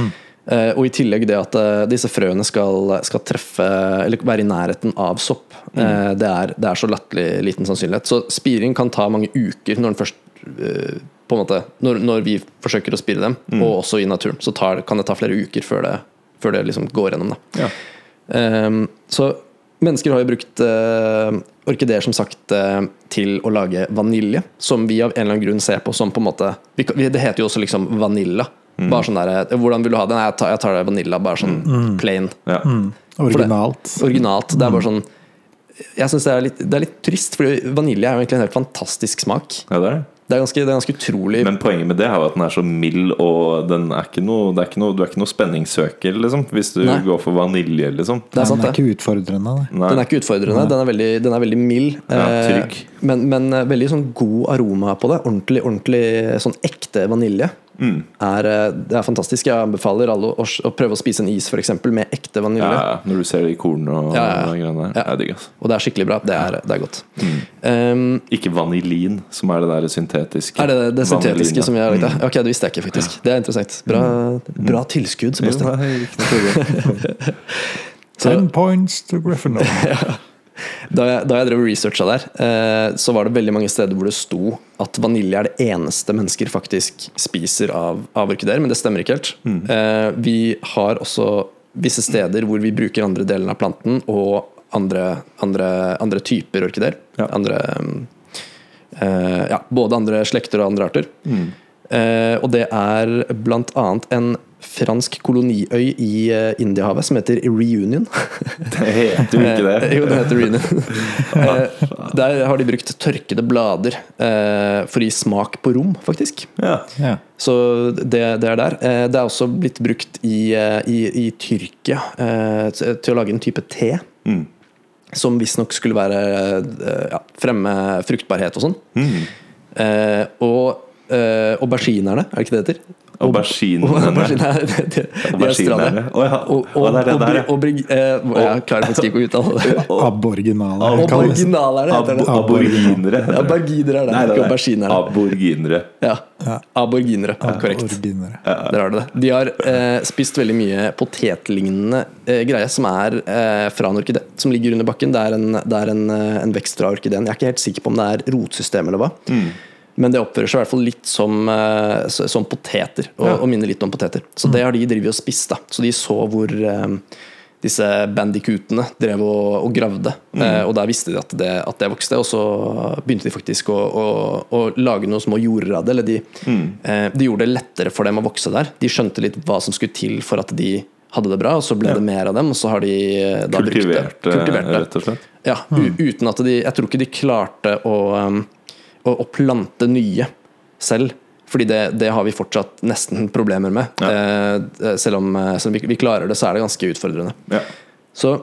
Eh, og i tillegg det at eh, disse frøene skal, skal treffe Eller være i nærheten av sopp. eh, det, er, det er så latterlig liten sannsynlighet. Så spiring kan ta mange uker når den først måte, når, når vi forsøker å spire dem, og også i naturen, så tar, kan det ta flere uker før det, før det liksom går gjennom. Da. Ja. Um, så mennesker har jo brukt uh, orkideer som sagt uh, til å lage vanilje, som vi av en eller annen grunn ser på som på en måte vi, Det heter jo også liksom vanilla. Bare sånn der, eh, Hvordan vil du ha det? Jeg tar, jeg tar det vanilla, bare sånn plain. Ja. Originalt. Originalt. Det er bare sånn Jeg synes det, det er litt trist, for vanilje er jo egentlig en helt fantastisk smak. ja, det er det. Det er ganske, det er ganske utrolig Men poenget med det er jo at den er så mild, og den er ikke noe, det er ikke noe, du er ikke noe spenningssøker, liksom. Hvis du Nei. går for vanilje, liksom. Det er sant, Den er ikke utfordrende. Den er ikke utfordrende, den er veldig, den er veldig mild. Ja, eh. Men, men eh, veldig sånn god aroma på det. Ordentlig, ordentlig sånn ekte vanilje. Mm. Er, eh, det er fantastisk. Jeg anbefaler alle å, å prøve å spise en is for eksempel, med ekte vanilje. Ja, når du ser det i kornene og Ja, ja, ja. greiene der. Ja. Det er digg, altså. Og det er skikkelig bra. Det er, det er godt. Mm. Um, Ikke vanilin, som er det der syntetiske. er det det syntetiske som vi har lagd? der? Ok, det visste jeg ikke, faktisk. Det er interessant. Bra, bra tilskudd, Sebastian. Mm. Ten points to Gryffindor. Da jeg, da jeg drev researcha der, eh, så var det veldig mange steder hvor det sto at vanilje er det eneste mennesker faktisk spiser av, av orkideer, men det stemmer ikke helt. Eh, vi har også visse steder hvor vi bruker andre delen av planten og andre, andre, andre typer orkideer. Ja. Andre mm, eh, Ja, både andre slekter og andre arter. Eh, og det er annet en fransk koloniøy i eh, Indiahavet som heter Reunion. Det heter jo ikke det. Eh, jo, det heter Reunion. Eh, Der har de brukt tørkede blader eh, for å gi smak på rom, faktisk. Ja. Ja. Så det, det er der. Eh, Det er også blitt brukt i, eh, i, i Tyrkia eh, til å lage en type te. Mm. Som visstnok skulle være eh, ja, fremme fruktbarhet og sånn. Mm. Eh, og eh, auberginerne, er det ikke det det heter? Auberginerne. Aubergine- det- det- De er Auberginerne. australiere. Å ja. Og, og, og, eh, Jeg klarer faktisk ikke å uttale det. Aboriginale. Ab- kalles det. Heter det. Ab aborginere. det. Er det, Nei, ikke auberginere. Aborginere. Ja. Aborginere. Korrekt. Aboriginere. Der har du det. De har eh, spist veldig mye potetlignende eh, greie som er eh, fra en orkidé. Som ligger under bakken. Det er, en, det er en, eh, en vekst fra orkideen. Jeg er ikke helt sikker på om det er rotsystem eller hva. Men det oppfører seg i hvert fall litt som, eh, som poteter, og, Ja. og minner litt om poteter. Så det har de drevet og spist. da Så de så hvor eh, disse bandikutene drev og, og gravde. Eh, og der visste de at det, at det vokste, og så begynte de faktisk å, å, å lage noen små jorder av det. Eller de, eh, de gjorde det lettere for dem å vokse der. De skjønte litt hva som skulle til for at de hadde det bra, og så ble det mer av dem. Og så har de da da brukt det. Kultivert, Kultivert det. rett og slett. Ja, u uten at de Jeg tror ikke de klarte å, um, å, å plante nye selv. Fordi det, det har vi fortsatt nesten problemer med. Eh, selv om, eh, selv om vi, vi klarer det, så er det ganske utfordrende. Ja. Så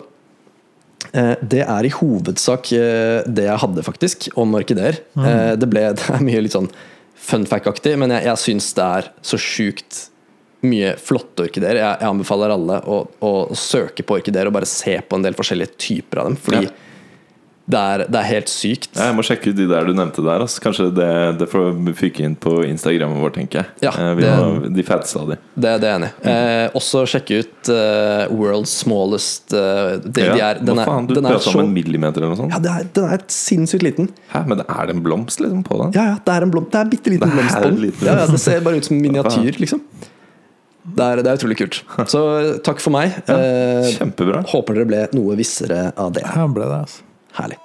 eh, det er i hovedsak eh, det jeg hadde, faktisk, om orkideer. Eh, det, ble, det er mye litt sånn fun fact-aktig, men jeg, jeg syns det er så sjukt mye flotte orkideer. Jeg, jeg anbefaler alle å, å søke på orkideer og bare se på en del forskjellige typer av dem. Fordi Ja. Det, er, det er helt sykt. Ja, Jeg må sjekke ut de der du nevnte der. Altså. Kanskje det, det får vi fyke inn på Instagrammen vår, tenker jeg. Ja, Eh, vi det- må, de fatsa de. Det, det er jeg enig i. Eh, også sjekke ut uh, World's Smallest Det de, de er, den Hva faen, du prøver er så, om en millimeter eller noe sånt? ja, den er, den er sinnssykt liten. Hæ, men det er det en blomst liksom på den? Ja, ja, det er en blomst, det er bitte liten blomst på den. Ja, ja, det ser bare ut som miniatyr, liksom. Det er, det er utrolig kult. Så takk for meg. Ja, Kjempebra. håper dere ble noe vissere av det. Her ble det, altså. Herlig.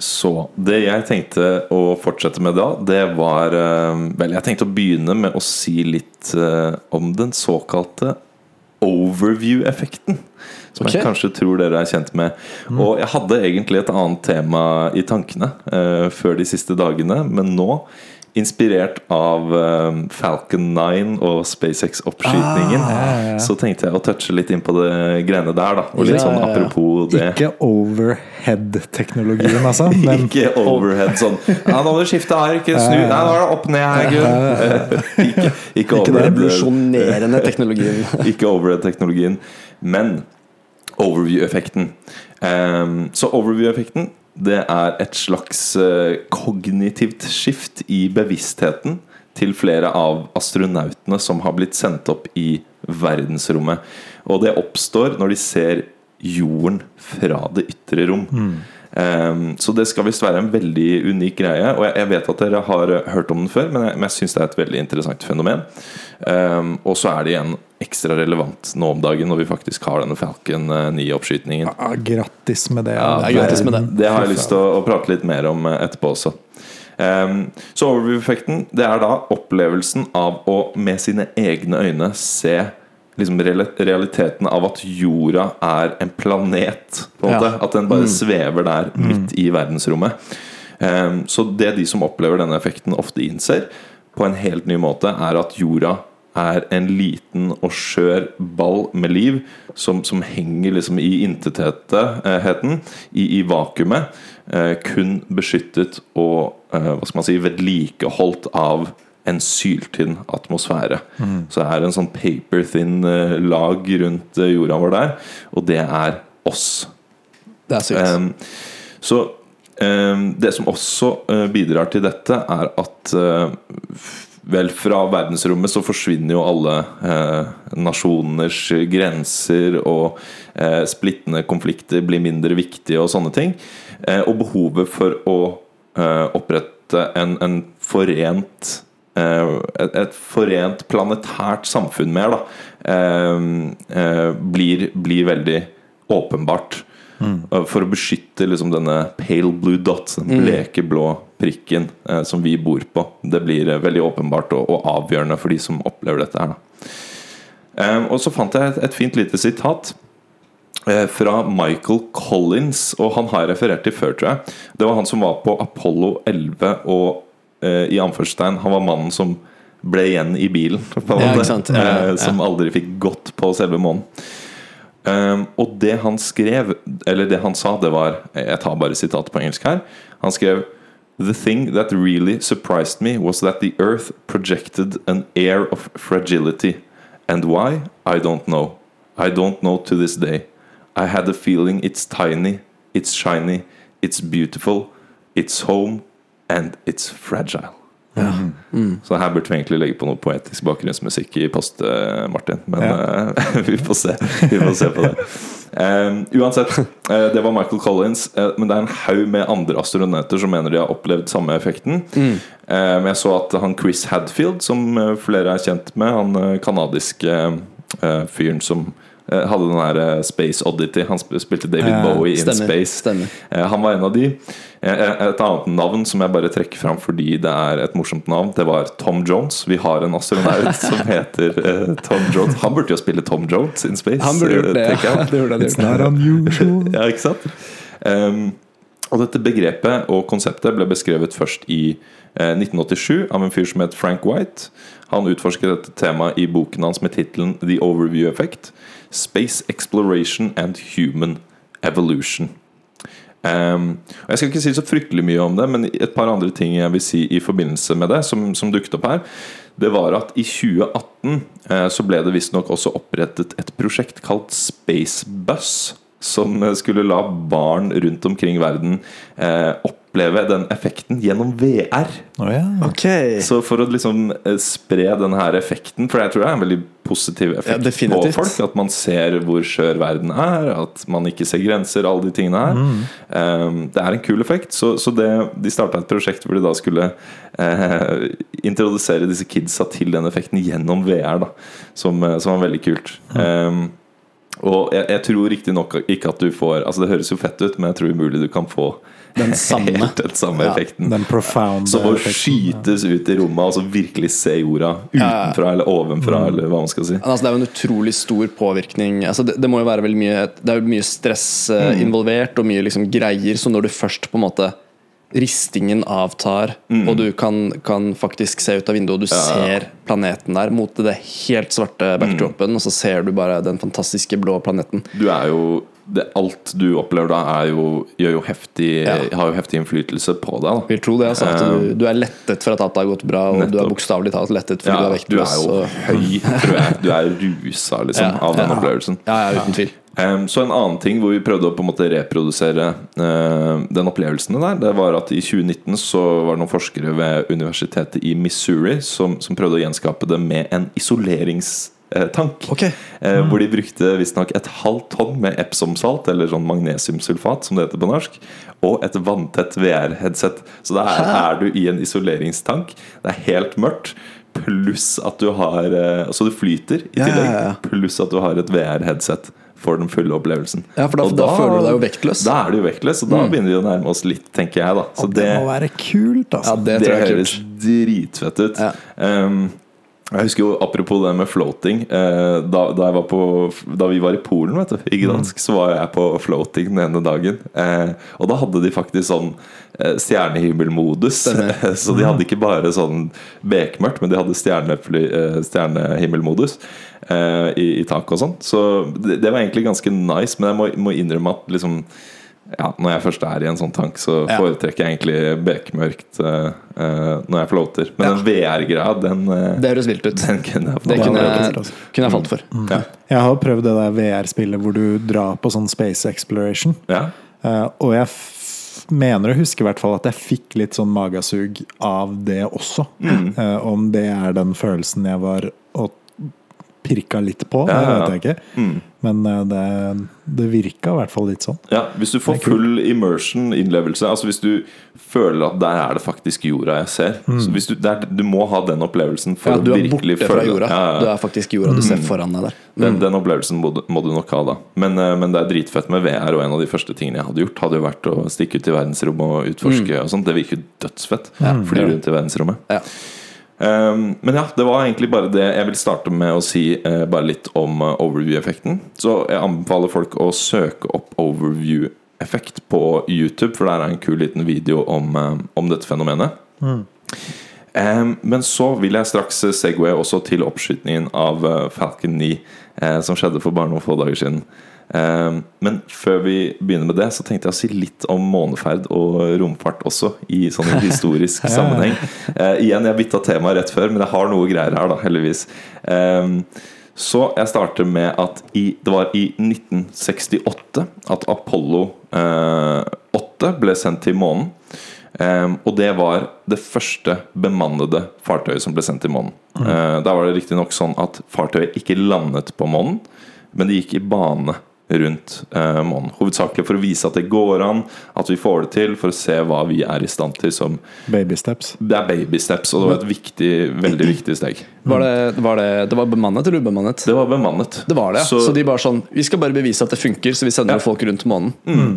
Så det jeg tenkte å fortsette med da, det var eh, Vel, jeg tenkte å begynne med å si litt eh, om den såkalte overview-effekten. Som okay. jeg kanskje tror dere er kjent med. Og jeg hadde egentlig et annet tema i tankene uh, før de siste dagene, men nå Inspirert av eh, Falcon 9 og SpaceX-oppskytingen, Ah, ja, ja, så tenkte jeg å touche litt inn på det greiene der. da Og litt Ja, sånn apropos det. Ikke overhead-teknologien, altså. Men Ikke overhead sånn Ja, nå må du skifte ark, snu Nei, nå er det opp ned her, Gunn. ikke, ikke Den overhead revolusjonerende teknologien. Ikke overhead-teknologien, men overview-effekten. Um, så overview-effekten det er et slags eh, kognitivt skift i bevisstheten til flere av astronautene som har blitt sendt opp i verdensrommet. Og det oppstår når de ser jorden fra det ytre rom. Ehm, så det skal visst være en veldig unik greie. Og jeg, jeg vet at dere har hørt om den før, men jeg, men jeg syns det er et veldig interessant fenomen. Um, og så er det igjen ekstra relevant nå om dagen når vi faktisk har denne Falcon 9-oppskytingen. Ja, grattis med det. Ja, det grattis med det. Det har jeg lyst til å, å prate litt mer om eh, etterpå også. Um, så overview-effekten Det er da opplevelsen av å med sine egne øyne se liksom realiteten av at jorda er en planet. På en Ja. At den bare svever der midt i verdensrommet. Um, så det de som opplever denne effekten, ofte innser på en helt ny måte, er at jorda er en liten og skjør ball med liv som, som henger liksom i intetheten, i, i vakuumet, eh, kun beskyttet og eh, hva skal man si, vedlikeholdt av en syltynn atmosfære. Så det er en sånn paper-thin eh, lag rundt eh, jorda vår der, og det er oss. Det er sykt. Ehm, så ehm, det som også eh, bidrar til dette, er at eh, Vel, fra verdensrommet så forsvinner jo alle eh, nasjoners grenser, og eh, splittende konflikter blir mindre viktige og sånne ting. Eh, og behovet for å eh, opprette en, en forent eh, et, et forent planetært samfunn mer, da, eh, blir, blir veldig åpenbart. Uh, For å beskytte liksom denne pale blue dot, den bleke blå prikken eh, som vi bor på. Det blir eh, veldig åpenbart og, og avgjørende for de som opplever dette her. Eh, og så fant jeg et, et fint lite sitat eh, fra Michael Collins, og han har jeg referert til før, tror jeg. Det var han som var på Apollo 11, og eh, i anførselstegn, han var mannen som ble igjen i bilen, Ja, sant? Ja, eh, som aldri fikk gått på selve månen. Um, og det han skrev, eller det han sa, det var Jeg tar bare sitatet på engelsk her. Han skrev The thing that really surprised me was that the earth projected an air of fragility. And why? I don't know. I don't know to this day. I had a feeling it's tiny, it's shiny, it's beautiful, it's home, and it's fragile. Så her burde vi egentlig legge på noe poetisk bakgrunnsmusikk i post, eh, Martin. Men eh, vi får se. Vi får se på det. Um, uansett, uh, det var Michael Collins. Uh, men det er en haug med andre astronauter som mener de har opplevd samme effekten. Eh, men jeg så at han Chris Hadfield, som flere er kjent med, han kanadiske fyren som hadde den her eh, Space Oddity. Han spilte David Ja, Bowie in stemmer, Space. stemmer. Eh, Han var en av de. Eh, Et annet navn som jeg bare trekker fram fordi det er et morsomt navn, det var Tom Jones. Vi har en astronaut som heter eh, Tom Jones. Han burde jo spille Tom Jones in space. Han burde gjort eh, det. Ja. Det burde han It's not unusual. Ja, ikke sant? Um, og dette begrepet og konseptet ble beskrevet først i eh, 1987 av en fyr som het Frank White. Han utforsket dette temaet i boken hans med tittelen The Overview Effect. Space Exploration and Human Evolution. Um, Jeg skal ikke si så fryktelig mye om det, men et par andre ting jeg vil si i forbindelse med det, som, som dukket opp her, det var at i 2018 eh, så ble det visstnok også opprettet et prosjekt kalt Spacebus. Som eh, skulle la barn rundt omkring verden eh, oppleve den effekten gjennom VR. Oh, ja. Ok. Så for å liksom eh, spre den her effekten For jeg tror det er en veldig positiv Ja, effekt på definitivt. folk. At man ser hvor skjør verden er, at man ikke ser grenser, alle de tingene her. Um, det er en kul effekt. Så, så det, de starta et prosjekt hvor de da skulle uh, introdusere disse kidsa til den effekten gjennom VR, da. Som, eh, som var veldig kult. Um, og jeg, jeg tror riktignok ikke at du får Altså Det høres jo fett ut, men jeg tror umulig du kan få Den samme. helt den samme Ja. effekten. Den profound Som å skytes ut i rommet og så virkelig se jorda utenfra eller ovenfra, eller hva man skal si. Altså, det er jo en utrolig stor påvirkning. Altså, det, det må jo være veldig mye Det er jo mye stress eh, Mm. involvert, og mye liksom greier. Så når du først på en måte Ristingen avtar, og du kan, kan faktisk se ut av vinduet, og du Mm. Ja. ser planeten der mot det helt svarte backdropen, og så ser du bare den fantastiske blå planeten. Du er jo det, Alt du opplever da, jo, jo heftig, Ja. har jo heftig innflytelse på deg. Vil tro det, altså, du, du er lettet for at alt har gått bra, og du er Nettopp. bokstavelig talt lettet fordi Ja, du er du er jo og- høy, tror jeg. Du er rusa liksom, av den opplevelsen. Ja, ja, uten tvil. Em, så en annen ting hvor vi prøvde å på en måte reprodusere eh, den opplevelsen der, det var at i 2019 så var det noen forskere ved universitetet i Missouri som, som prøvde å gjenskape det med en isoleringstank. Okay. Mm. hvor de brukte visstnok et halvt tonn med Epsom-salt, eller sånn magnesiumsulfat, som det heter på norsk, og et vanntett VR-headset. Så da er, du i en isoleringstank. Det er helt mørkt. Pluss at du har eh, Så du flyter i Ja, ja, tillegg. ja. Pluss at du har et VR-headset for den fulle opplevelsen. Ja, for da, da, da, føler du deg jo vektløs. Da er du vektløs, og da begynner vi å nærme oss litt, tenker jeg. da Så det det, må være kult, Ja, altså. det, det er høres dritfett ut. Ja. Um, jeg husker jo Apropos det med floating. eh, da, da, på, da vi var i Polen, vet du, i Gdansk, så var jeg på floating den ene dagen. Eh, og da hadde de faktisk sånn eh, stjernehimmelmodus. Så de hadde ikke bare sånn bekmørkt, men de hadde eh, stjernehimmelmodus eh, i, i taket og sånn. Så det, det var egentlig ganske nice, men jeg må, må innrømme at liksom ja, når jeg først er i en sånn tank, så Ja. foretrekker jeg egentlig bekmørkt eh, eh, når jeg floater. Men Ja. den VR-greia, den, uh, Det høres vilt ut. den kunne jeg Det kunne jeg, kunne jeg falt for. Ja. Jeg har prøvd det der VR-spillet hvor du drar på sånn space exploration. Ja. Uh, og jeg f mener å huske i hvert fall at jeg fikk litt sånn magesug av det også. Mm. Eh, om det er den følelsen jeg var pirka litt på, Ja, det ja, ja. vet jeg ikke. Mm. Men eh, det, det virka i hvert fall litt sånn. ja, Hvis du får Det full immersion, innlevelse Altså hvis du føler at der er det faktisk jorda jeg ser Så hvis du, der, du må ha den opplevelsen for Ja, du å er virkelig borte fra jorda. Ja, ja. Du er faktisk jorda du ser foran deg der. Den, den opplevelsen må du, må du nok ha, da. Men, eh, men det er dritfett med VR, og en av de første tingene jeg hadde gjort, hadde jo vært å stikke ut i verdensrommet og utforske og sånt. Det virker dødsfett. dødsfett. Fly rundt i verdensrommet. Ja. Um, men ja, det var egentlig bare det jeg vil starte med å si eh, bare litt om eh, overview-effekten. Så jeg anbefaler folk å søke opp overview-effekt på YouTube, for der er en kul liten video om, eh, om dette fenomenet. Mm. men så vil jeg straks segway også til oppskytingen av Falcon 9, eh, som skjedde for bare noen få dager siden. Eh, men før vi begynner med det, så tenkte jeg å si litt om måneferd og romfart også, i sånn historisk sammenheng. Eh, igjen, jeg bytta tema rett før, men jeg har noe greier her, da, heldigvis. Eh, så jeg starter med at i, det var i 1968 at Apollo eh, 8 ble sendt til månen. Um, og det var det første bemannede fartøyet som ble sendt til månen. Mm. Uh, da var det riktignok sånn at fartøyet ikke landet på månen, men det gikk i bane rundt eh, månen. Hovedsakelig for å vise at det går an, at vi får det til, for å se hva vi er i stand til som Baby steps. Det er babysteps, og det var et viktig, veldig viktig steg. Var det, var det, det var bemannet eller ubemannet? Det var bemannet. Det var det, ja. Så- Så, de bare sånn Vi skal bare bevise at det funker, så vi sender Ja. folk rundt månen.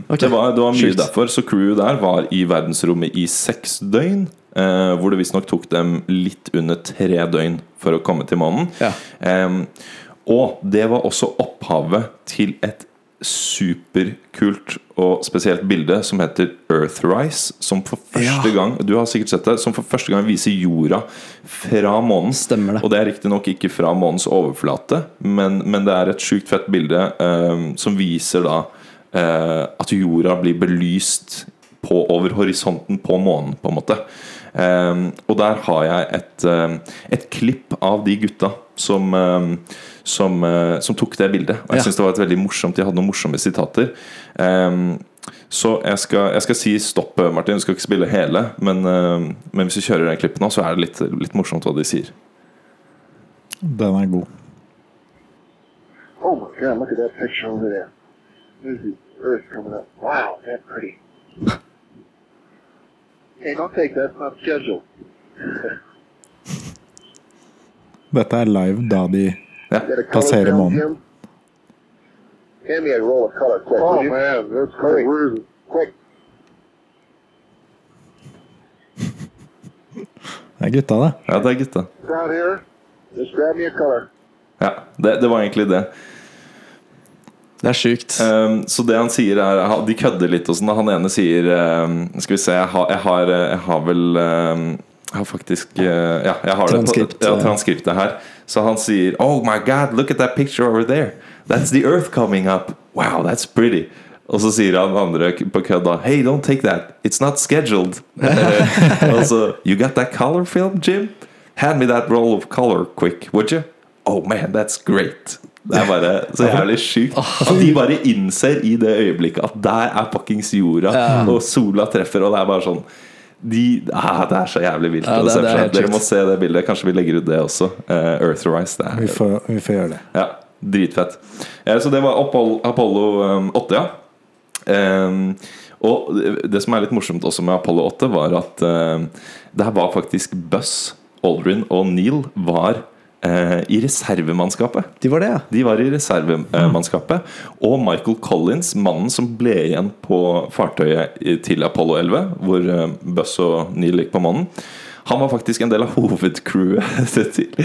Ok. Det var, det var mye Sjukt. derfor. Så crewet der var i verdensrommet i seks døgn. Eh, hvor det visstnok tok dem litt under tre døgn for å komme til månen. Ja. Em, og det var også opphavet til et superkult og spesielt bilde som heter Earthrise. Som for første Ja. gang Du har sikkert sett det Som for første gang viser jorda fra månen. Stemmer det. Og det er riktignok ikke fra månens overflate, men, men det er et sjukt fett bilde em, som viser da eh, at jorda blir belyst på, over horisonten på månen, på en måte. Em, og der har jeg et, em, et klipp av de gutta som, em, som, eh, som tok det bildet. Og jeg Ja. synes det var et veldig morsomt De hadde noen morsomme sitater. Um, så jeg skal, jeg skal si stopp, Martin. Du skal ikke spille hele, men, em, men hvis vi kjører den klippen nå, så er det litt, litt morsomt hva de sier. Den er god. Oh my God, look at that picture over there. There's the Earth coming up. Wow, that's pretty. hey, don't take that. It's not scheduled. Dette er live da de Passerer film, månen. Hand me a roll of color quick. Oh man, that's Hurry. crazy. Quick. Det er gutta, det. ja, det er gutta. Down here. Just grab me a color. Ja, det, det var egentlig det. Det er sjukt. Um, så det han sier er De kødder litt og sånn. Han ene sier um, Skal vi se, jeg har, jeg har, jeg har vel um, Jeg har faktisk uh, Ja, jeg har Transkript, det på, ja, ja. transkriptet her. Så han sier Oh my god, look at that picture over there. That's the earth coming up. Wow, that's pretty. Og så sier han andre på kødda Hey, don't take that. It's not scheduled. og så You got that color film, Jim? Hand me that roll of color quick, would you? Oh man, that's great. Det er bare så jævlig sjukt. At de bare innser i det øyeblikket at der er fuckings jorda, og sola treffer, og det er bare sånn de, ah, Det er så jævlig vilt. Ja, det- det er Dere må se det bildet. Kanskje vi legger ut det også. Uh, Earthrise. Det Vi er får, vi får gjøre det. ja, dritfett. Ja, så det var Apollo, Apollo um, 8, ja. Um, og det, som er litt morsomt også med Apollo 8, var at um, det her var faktisk Buzz, Aldrin og Neil var eh, i reservemannskapet. De var det, ja. De var i reservemannskapet. Og Michael Collins, mannen som ble igjen på fartøyet til Apollo 11, hvor Buss og Neil gikk på månen, han var faktisk en del av hovedcrewet til,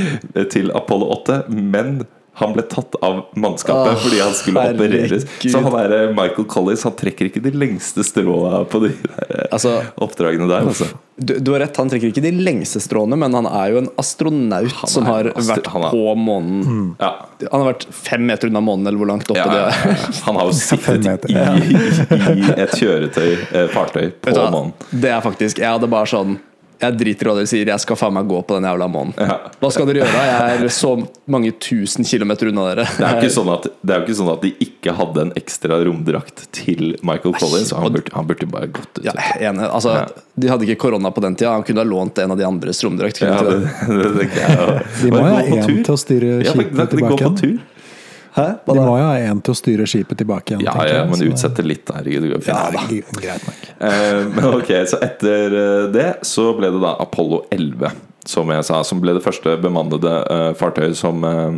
til Apollo 8, men han ble tatt av mannskapet Åh, fordi han skulle opereres. Så han der, eh, Michael Collins Han trekker ikke de lengste stråene på de der eh, Altså, oppdragene der. Altså. du, du har rett, han trekker ikke de lengste stråene, men han er jo en astronaut er, som har astro- vært er- på månen. Ja. Han har vært fem meter unna månen, eller hvor langt oppe Ja, det er. ja. Han har jo sittet meter. i, i, i et kjøretøy, eh, fartøy, på månen. Det er faktisk Jeg hadde bare sånn Jeg driter i hva dere sier, jeg skal faen meg gå på den jævla månen. Ja. Hva skal dere gjøre? Jeg er så mange tusen kilometer unna dere. Det er jo ikke sånn at, det er jo ikke sånn at de ikke hadde en ekstra romdrakt til Michael Collins. Han burde, han burde bare gått ut. Ja, enig. Altså, Ja. De hadde ikke korona på den tida. Han kunne ha lånt en av de andres romdrakt. Ja, det, det? det. De må jo ha én en til å styre skipet Ja, de går tilbake på tur. Hæ? Hva De må jo ha en til å styre skipet tilbake igjen. Ja, ja, jeg, men utsette litt. Herregud, det. Ja, da. Greit nok. Eh, men ok, så etter eh, det så ble det da Apollo 11, som jeg sa, som ble det første bemannede uh, fartøyet som uh,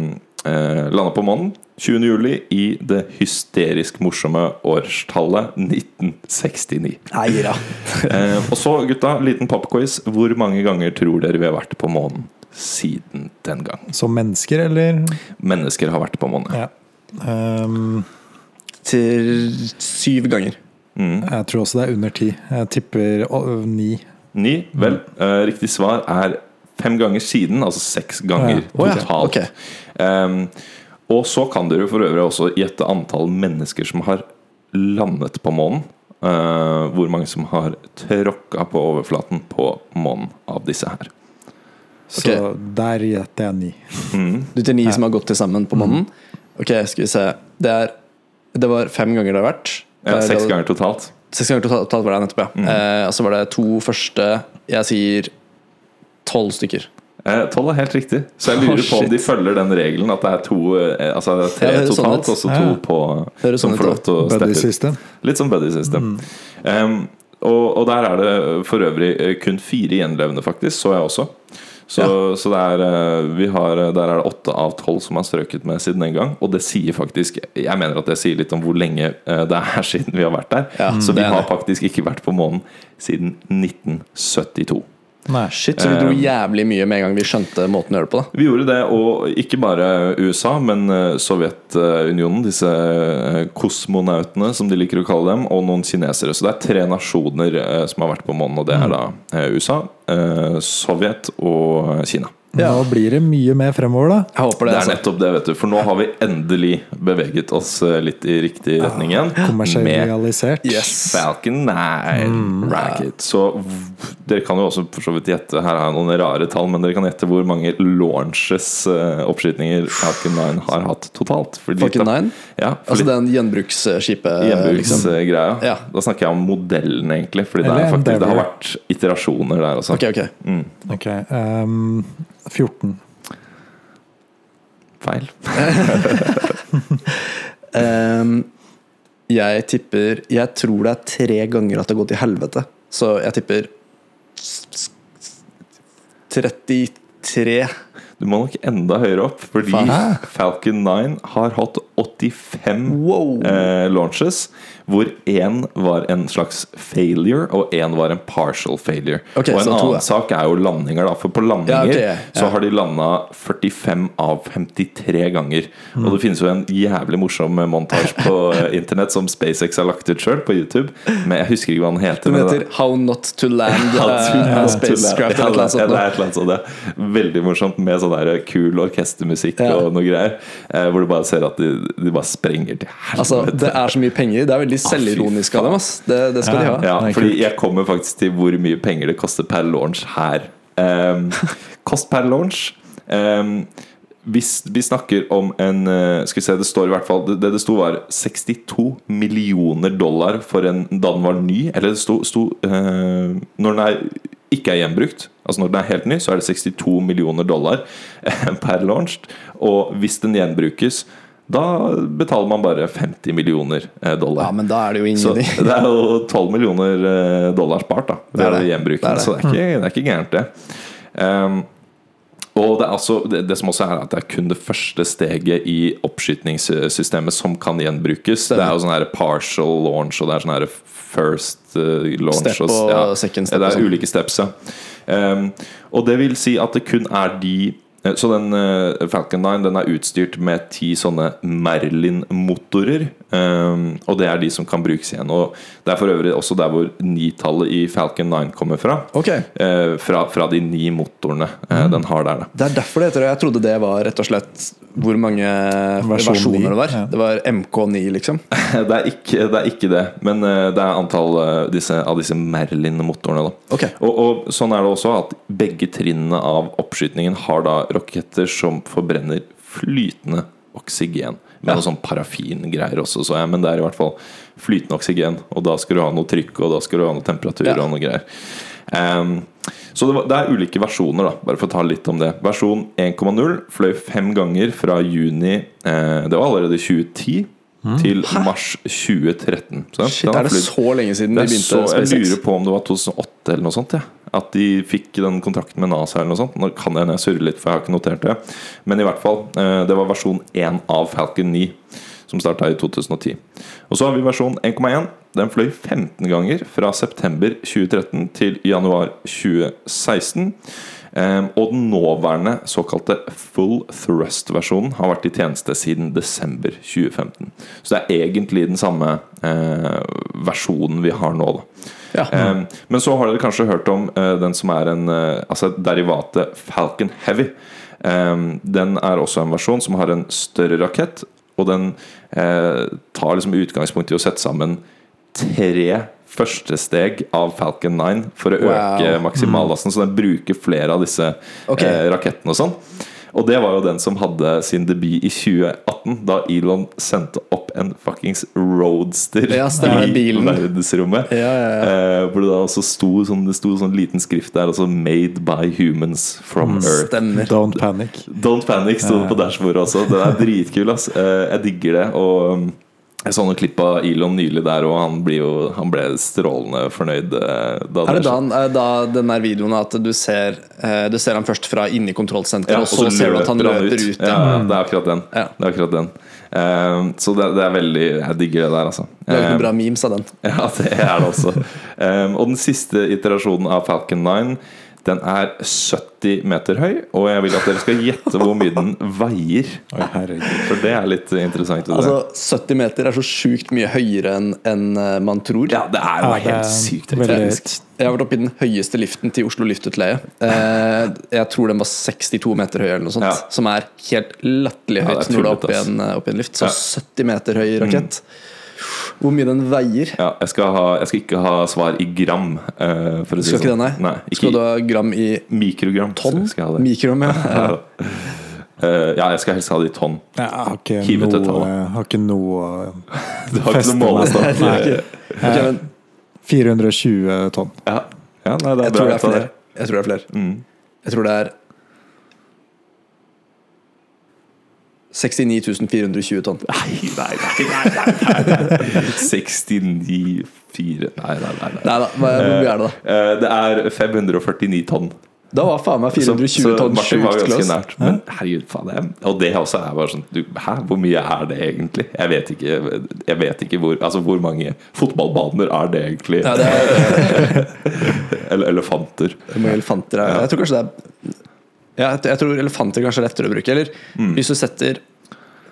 landa på månen. 20. juli i det hysterisk morsomme årstallet 1969. Nei da. uh, og så, gutta, liten popquiz. Hvor mange ganger tror dere vi har vært på månen siden den gang? Som mennesker, eller? Mennesker har vært på månen. Ja. Um, Til syv ganger. jeg tror også det er under ti. Jeg tipper å, ni. Ni? Vel, uh, riktig svar er fem ganger siden, altså seks ganger Ja. Å ja, totalt. ok. Ehm, Og så kan dere for øvrig også gjette antall mennesker som har landet på månen. Uh, hvor mange som har tråkka på overflaten på månen av disse her. Så okay. der gjetter jeg ni. Du til ni som har gått til sammen på månen. Ok, skal vi se. Det er Det var fem ganger det har vært. Ja, Eh, seks det- ganger totalt. Seks ganger totalt var det nettopp, ja. Eh, og så var det to første Jeg sier tolv stykker. Eh, Tolv er helt riktig. Så jeg lurer oh, på om de følger den regelen at det er to eh, Altså tre Ja, det høres sånn totalt, ut. og så to ja. på Høres som sånn får lov til å steppe ut. Litt som buddy system. Um, og, og der er det for øvrig eh, kun fire gjenlevende, faktisk, så jeg også. Så, så det er, eh, vi har, der er det åtte av tolv som har strøket med siden den gang. Og det sier faktisk Jeg mener at det sier litt om hvor lenge eh, det er siden vi har vært der. Ja, så vi har faktisk ikke vært på månen siden 1972. Nei. Shit, Så vi dro Eh, jævlig mye med en gang vi skjønte måten å gjøre det på. da Vi gjorde det, og ikke bare USA, men eh, Sovjetunionen, disse eh, kosmonautene, som de liker å kalle dem, og noen kinesere. Så det er tre nasjoner som har vært på månen, og det er da eh, USA, Sovjet og Kina. Nå blir det mye mer fremover, da. Jeg håper det. Det er Altså. nettopp det, vet du. For nå har vi endelig beveget oss eh, litt i riktig retning igjen. Ja, Kommersialisert. Yes. Falcon 9 Racket. Så dere kan jo også for så vidt gjette Her har jeg noen rare tall, men dere kan gjette hvor mange launches, uh, oppskytninger, Falcon 9 har hatt totalt. For Falcon 9? Ja, for Altså litt den gjenbruksskipet? Liksom. gjenbruksgreia. Ja. Da snakker jeg om modellen, egentlig. Fordi det, er faktisk, det har vært iterasjoner der også. Ok, ok. Ok, ehm, 14. Feil. um, jeg tipper Jeg tror det er tre ganger at det har gått i helvete. Så jeg tipper s- s- 33. Du må nok enda høyere opp, fordi Hæ? Falcon 9 har hatt 85 Wow. eh, launches, hvor én var en slags failure, og én var en partial failure. Okay, og en annen ja. sak er jo landinger, da. For på landinger Ja, okay, ja. så har de landa 45 av 53 ganger. Mm. Og det finnes jo en jævlig morsom montasje på eh, internett som SpaceX har lagt ut sjøl, på YouTube. Men jeg husker ikke hva den heter. Den heter How Not To Land Ja, uh, Spacecraft. Ja, eller noe sånt. sånt. det er Veldig morsomt med sånn der kul orkestermusikk og noe greier. Eh, hvor du bare ser at de, de bare sprenger til helvete. Altså, det er så mye penger. Det er veldig selvironisk av dem. Ass. Det, det skal de ha. ja, fordi jeg kommer faktisk til hvor mye penger det koster per launch her. Um, kost per launch um, Hvis vi snakker om en eh, Skal vi se, det står i hvert fall Det det, sto var 62 millioner dollar for en da den var ny. Eller det sto, sto uh, Når den er, ikke er gjenbrukt, altså når den er helt ny, så er det 62 millioner dollar per launch. Og hvis den gjenbrukes, da betaler man bare 50 millioner eh, dollar. Ja, men da er det jo Så det er jo 12 millioner eh, dollar spart da ved Det det. gjenbruken, Det. Så det er ikke, det er ikke gærent, det. Um, og det, er altså, det, som også er at det er kun det første steget i oppskytningssystemet som kan gjenbrukes. Det er jo sånn her partial launch, og det er sånn her first eh, launch. Step og, og second step Det er sånn. ulike steps, ja. Um, og det vil si at det kun er de så den eh, Falcon 9 den er utstyrt med ti sånne Merlin-motorer. Um, og det er de som kan brukes igjen. Og Det er for øvrig også der hvor nitallet i Falcon 9 kommer fra. Ok, Eh, fra, fra de ni motorene eh, Mm. den har der. Da. Det er derfor det heter det. Jeg trodde det var rett og slett hvor mange Versjon versjoner det var. ja. Det var MK9, liksom. Det, er ikke, det er ikke det, men eh, det er antall eh, disse, av disse Merlin-motorene. Okay. Og, og sånn er det også at begge trinnene av oppskytingen har da raketter som forbrenner flytende oksygen. Med Ja. noe sånn parafingreier også, så ja, men det er i hvert fall flytende oksygen. Og da skal du ha noe trykk, og da skal du ha noe temperatur Ja. og noe greier. Um, så det, var, det er ulike versjoner, da bare for å ta litt om det. Versjon 1,0 fløy fem ganger fra juni eh, Det var allerede 2010 til mars 2013. Så, Shit, er det så lenge siden de begynte? så, jeg lurer på om det var 2008 eller noe sånt. Ja. At de fikk den kontrakten med NASA. eller noe sånt Nå kan jeg hende litt, for jeg har ikke notert det. Men i hvert fall, eh, det var versjon 1 av Falcon 9. som starta i 2010. Og så har vi versjon 1,1. Den fløy 15 ganger fra september 2013 til januar 2016. Ehm, og den nåværende såkalte full thrust-versjonen har vært i tjeneste siden desember 2015. Så det er egentlig den samme eh, versjonen vi har nå. da Ja. Ehm, men så har dere kanskje hørt om eh, den som er en eh, Altså derivatet Falcon Heavy. Ehm, den er også en versjon som har en større rakett, og den tar liksom utgangspunkt i å sette sammen tre første steg av Falcon 9 for å Wow. øke maksimallasten. Så den bruker flere av disse okay. eh, rakettene og sånn. Og det var jo den som hadde sin debut i 2018, da Elon sendte opp en fuckings roadster Ja, i bilen. verdensrommet. Ja, ja, ja. Eh, hvor det da også sto sånn, det sto sånn liten skrift der, altså 'Made by humans from Earth'. Stemmer. Don't panic. Don't panic sto det på dashbordet også. Den er dritkul. ass Eh, Jeg digger det. Og um, jeg så noen klipp av Elon nylig der, og han, blir jo, han ble strålende fornøyd. eh, Da Er det da, er det da den der videoen at du ser, eh, du ser han først fra inni kontrollsenteret, Ja, og så, ser du at han løper ut? Ja, ja. det er akkurat den. Ja. Det er akkurat den. Eh, så det, det er veldig Jeg digger det der, altså. Laget Eh, noen bra memes av den. Ja, det er det også. Um, og den siste iterasjonen av Falcon 9 Den er 70 meter høy, og jeg vil at dere skal gjette hvor mye den veier. For det er litt interessant. det. Altså, 70 meter er så sjukt mye høyere enn enn, eh, man tror. ja, det er jo Ja, helt sykt. Teknisk. Jeg har vært oppe i den høyeste liften til Oslo Luftutleie. Eh, jeg tror den var 62 meter høy, eller noe sånt. Ja. Som er helt latterlig høyt er når du er oppe i en, eh, oppe i en lift. Så Ja. 70 meter høy rakett. Hvor mye den veier? Ja, jeg, skal ha, jeg skal ikke ha svar i gram. Uh, for å si Skal det ikke det, sånn. nei? nei ikke Skal du ha gram i mikrogram. tonn? Skal jeg ha det. Mikrom, ja. ja. Uh, ja, jeg skal helst ha det i tonn. Jeg har ikke noe, har ikke noe Du har ikke noe målestokk? Men 420 tonn. Ja. ja, nei, det er jeg bra. tror det er flere. Jeg tror det er flere. Mm. Jeg tror det er 69 420 tonn. Nei, nei, nei, nei, nei, nei. 69 4 Nei, nei, nei. nei. Nei da, hva- hvor mye er det, da? Eh, Det er 549 tonn. Da var faen meg 420 så, tonn så sjukt close. Men herregud, faen det er, Og det også er bare sånn du, Hæ, hvor mye er det egentlig? Jeg vet ikke, jeg vet ikke hvor Altså hvor mange fotballbaner er det egentlig? Ja, det er, Eller elefanter. hvor mange elefanter er Jeg tror kanskje det er ja, jeg, jeg tror elefanter kanskje er lettere å bruke. Eller Mm. hvis du setter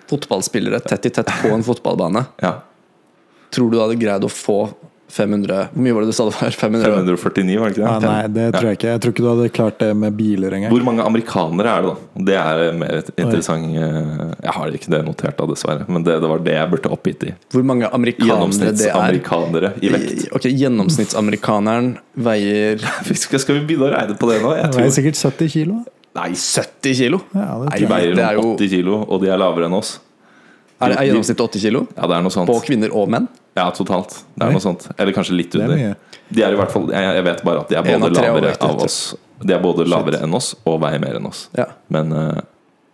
fotballspillere tett i tett på en fotballbane, Ja. tror du du hadde greid å få 500 Hvor mye var det du sa det var? 500? 549, var det ikke Ja, det? nei, det tror jeg ikke. Jeg tror ikke du hadde klart det med biler engang. Hvor mange amerikanere er det, da? Det er mer interessant eh, Jeg har ikke det notert, da, dessverre. Men det, det var det jeg burde oppgitt i. Hvor mange amerikanere det er? Gjennomsnittsamerikanere i vekt. Ok, Gjennomsnittsamerikaneren veier Skal, vi begynne å regne på det nå? Jeg Det veier sikkert 70 kilo. Nei, 70 kilo? Ja, Nei, de veier det er rundt jo 80 kilo, og de er lavere enn oss. Er, er gjennomsnittet 80 kilo? Ja, det er noe sånt. På kvinner og menn? Ja, totalt. Det er noe sånt. Eller kanskje litt er under. De er i hvert fall Jeg, jeg vet bare at de er både av lavere overvektige, av oss De er både lavere enn oss og veier mer enn oss. Ja. Men uh,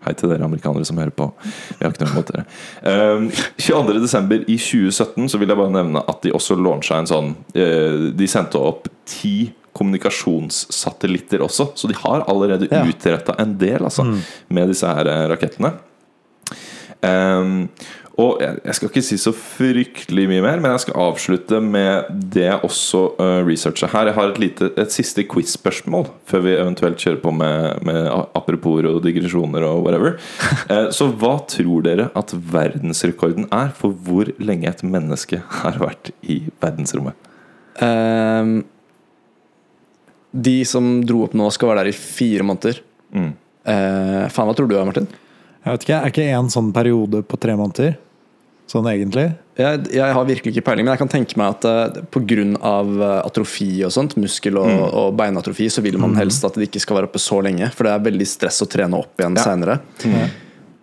hei til dere amerikanere som hører på. Vi har ikke noe imot dere. Um, 22.12. i 2017 så vil jeg bare nevne at de også launcha en sånn uh, De sendte opp ti kommunikasjonssatellitter også, så de har allerede Ja. utretta en del altså, med disse her eh, rakettene. Um, og jeg, skal ikke si så fryktelig mye mer, men jeg skal avslutte med det jeg også uh, researcher her. Jeg har et, lite, et siste quiz-spørsmål før vi eventuelt kjører på med, med apropos og digresjoner og whatever. Eh, så hva tror dere at verdensrekorden er for hvor lenge et menneske har vært i verdensrommet? Ehm, de som dro opp nå, skal være der i fire måneder. Mm. Eh, faen, hva tror du, Martin? Jeg vet ikke, Er ikke en sånn periode på tre måneder? Sånn egentlig? Jeg, jeg har virkelig ikke peiling, men jeg kan tenke meg at uh, pga. uh, atrofi og sånt, muskel- og, og beinatrofi, så vil man helst at de ikke skal være oppe så lenge. For det er veldig stress å trene opp igjen Ja. seinere.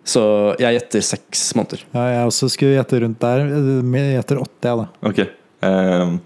Så jeg gjetter seks måneder. Ja, jeg også skulle gjette rundt der. Jeg gjetter åtte, jeg, da. Ok. Ehm,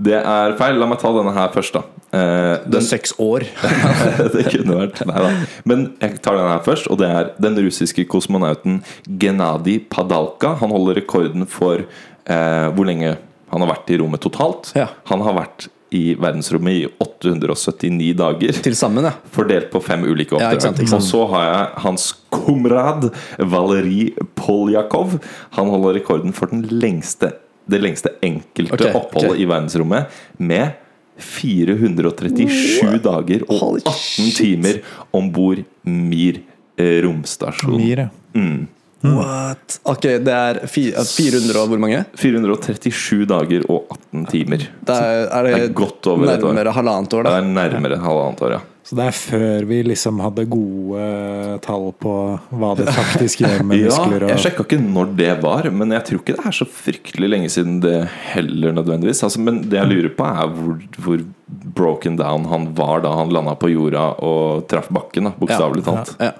det er feil. La meg ta denne her først, da. Eh, Det er seks år. det kunne vært Nei da. Men jeg tar denne her først, og det er den russiske kosmonauten Genadij Padalka. Han holder rekorden for eh, hvor lenge han har vært i rommet totalt. Ja. Han har vært i verdensrommet i 879 dager. Til sammen, ja. Fordelt på fem ulike Ja, ikke sant, ikke sant. Og så har jeg hans komrad Valerij Poljakov. Han holder rekorden for den lengste, det lengste enkelte okay, oppholdet okay. i verdensrommet med 437 dager og Holy 18 shit. timer om bord Mir eh, romstasjon. Mir, ja. What? Ok, det er 400 og hvor mange? 437 dager og 18 timer. Det er, er det, Det er godt over et år. nærmere halvannet år, da? Det er nærmere halvannet år, ja. Så det er før vi liksom hadde gode tall på hva det faktisk gjør med Ja, muskler jeg og sjekka ikke når det var, men jeg tror ikke det er så fryktelig lenge siden det heller nødvendigvis. Altså, men det jeg lurer på, er hvor, hvor broken down han var da han landa på jorda og traff bakken, bokstavelig talt. Ja.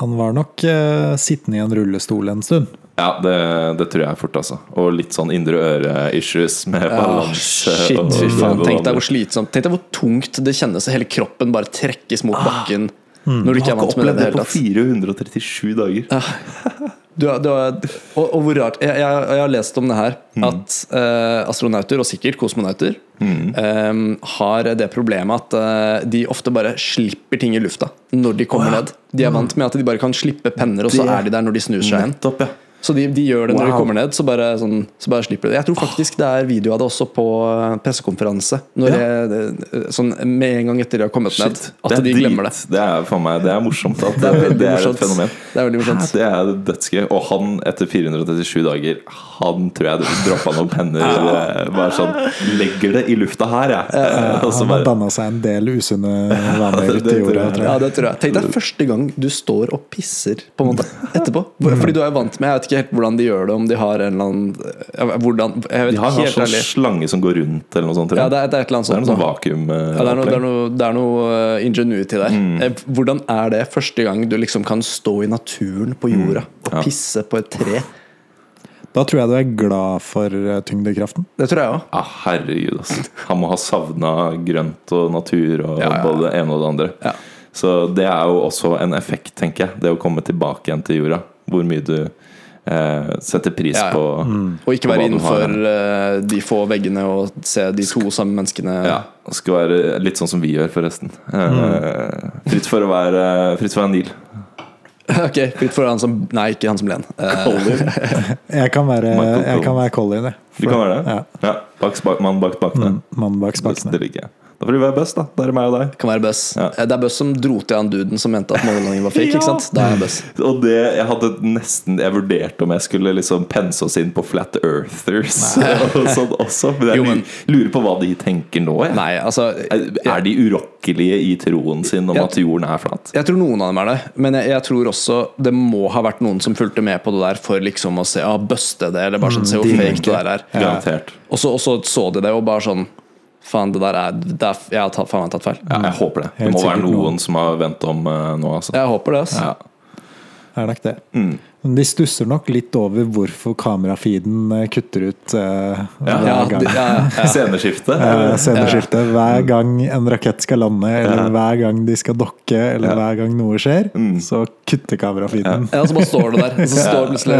Han var nok eh, sittende i en rullestol en stund. Ja, det, det tror jeg fort, altså. Og litt sånn indre øre-issues med balanse. Ja, shit, fy faen. Tenk deg hvor slitsomt Tenk deg hvor tungt det kjennes. Hele kroppen bare trekkes mot bakken. Når du ikke er har vant ikke med det i opplevd det det på 437 dager. Du, du, og, og hvor rart Jeg, jeg, jeg har lest om det her Mm. at eh, astronauter, og sikkert kosmonauter, Mm. eh, har det problemet at eh, de ofte bare slipper ting i lufta når de kommer ned. De er vant med at de bare kan slippe penner, og så er de der når de snur seg igjen. Nettopp, ja. Så de, de gjør det når de kommer ned, så bare, sånn, så bare slipper de det. Jeg tror faktisk det er video av det også på eh, pressekonferanse. Når Ja. jeg, sånn, med en gang etter de har kommet ned. At de glemmer det. Det er for meg Det er morsomt at det, Det det er et fenomen. Det er veldig morsomt. Det er dødsgøy. Og han, etter 437 dager, han tror jeg droppa noen penner. eh, Bare sånn Legger det i lufta her, jeg. Ja, så Han har danna seg en del usunne vaner det ute i tror jeg. Ja, det tror jeg. Tenk deg første gang du står og pisser på en måte etterpå. Fordi du er vant med Jeg vet ikke helt hvordan de gjør det, om de har en eller annen Hvordan Jeg vet De har en sånn ærlig. slange som går rundt, eller noe sånt. Ja, det er, det er et eller annet det er sånt. noe sånn vakuum Ja, det er noe, det er noe, det er noe uh, ingenuity der. Mm. Hvordan er det første gang du liksom kan stå i naturen på jorda og Ja. pisse på et tre? Da tror jeg du er glad for eh, tyngdekraften. Det tror jeg òg. Ah, herregud, altså. Han må ha savna grønt og natur og Ja, ja. både det ene og det andre. Ja. Så det er jo også en effekt, tenker jeg. Det å komme tilbake igjen til jorda. Hvor mye du eh, setter pris Ja, ja. på Og ikke på være innenfor uh, de få veggene og se de to samme menneskene. Ja, skal være litt sånn som vi gjør, forresten. Eh, Mm. fritt for å være Fritt for å være Neil. ok, fritt for han som Nei, ikke han som Len. Colin. Jeg kan være, jeg kan være Colin, jeg. Du kan være det? Ja. Ja. Bak, spak, mann bak spakene. Mann bak Det, det liker jeg. Da får du være best, da. Da er det meg og deg. kan være Buss. Ja. Eh, Det er Buss som dro til han duden som mente at månelandingen var fake. Ja. ikke sant? Da er jeg Buss. Og det, jeg hadde nesten Jeg vurderte om jeg skulle liksom pense oss inn på Flat Earthers og sånn også. Men jeg Jo, men- lurer, på hva de tenker nå. Jeg. Nei, altså Er er de urokkelige i troen sin om Jeg- at jorden er flat? Jeg tror noen av dem er det, men jeg, jeg tror også det må ha vært noen som fulgte med på det der for liksom å se ja, buste det, eller bare sånn se hvor de fake det der er. Garantert. Og så så de det og bare sånn Faen, det der er, det er Jeg har tatt, faen meg tatt feil. Ja, jeg håper det. Det må være noen som har vendt om eh, nå, altså. Jeg håper det. Altså. Ja. Er nok det. Men de stusser nok litt over hvorfor kamerafeeden eh, kutter ut uh, Ja, hver Ja, gang. det- ja, ja. Sceneskiftet. Hver gang en rakett skal lande, eller hver gang de skal dokke, eller hver gang noe skjer, så kutter kamerafeeden. Ja, så bare står det der. Og så står plutselig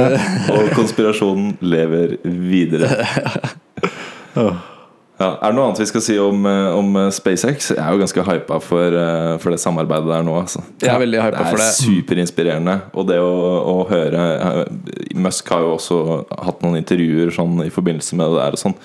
Og konspirasjonen lever videre. Åh. Ja, er det noe annet vi skal si om, eh, om eh, SpaceX? Jeg er jo ganske hypa for, eh, for det samarbeidet der nå. Altså. Jeg er veldig hypa for det. Det er superinspirerende. Og det å, å høre Musk har jo også hatt noen intervjuer sånn, i forbindelse med det der. Og sånn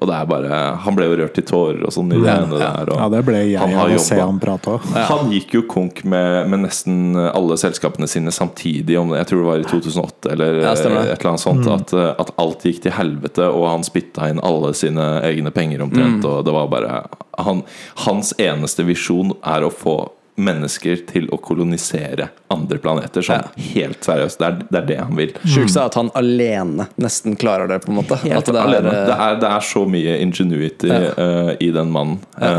Og det er bare Han ble jo rørt til tårer og sånn i det Ja, ene ja. der. Ja, det ble jeg han av å se han prate òg. Han gikk jo konk med, med nesten alle selskapene sine samtidig. Om, jeg tror det var i 2008 eller Ja, et eller annet sånt. At, eh, at alt gikk til helvete, og han spytta inn alle sine egne penger omtrent. Og det var bare han, Hans eneste visjon er å få mennesker til å kolonisere andre planeter. Sånn helt seriøst. Det er, det er det han vil. Sjukt er at han alene nesten klarer det, på en måte. Helt At det, er, alene. eh, Det, er, det er så mye ingenuity eh, i den mannen. Eh,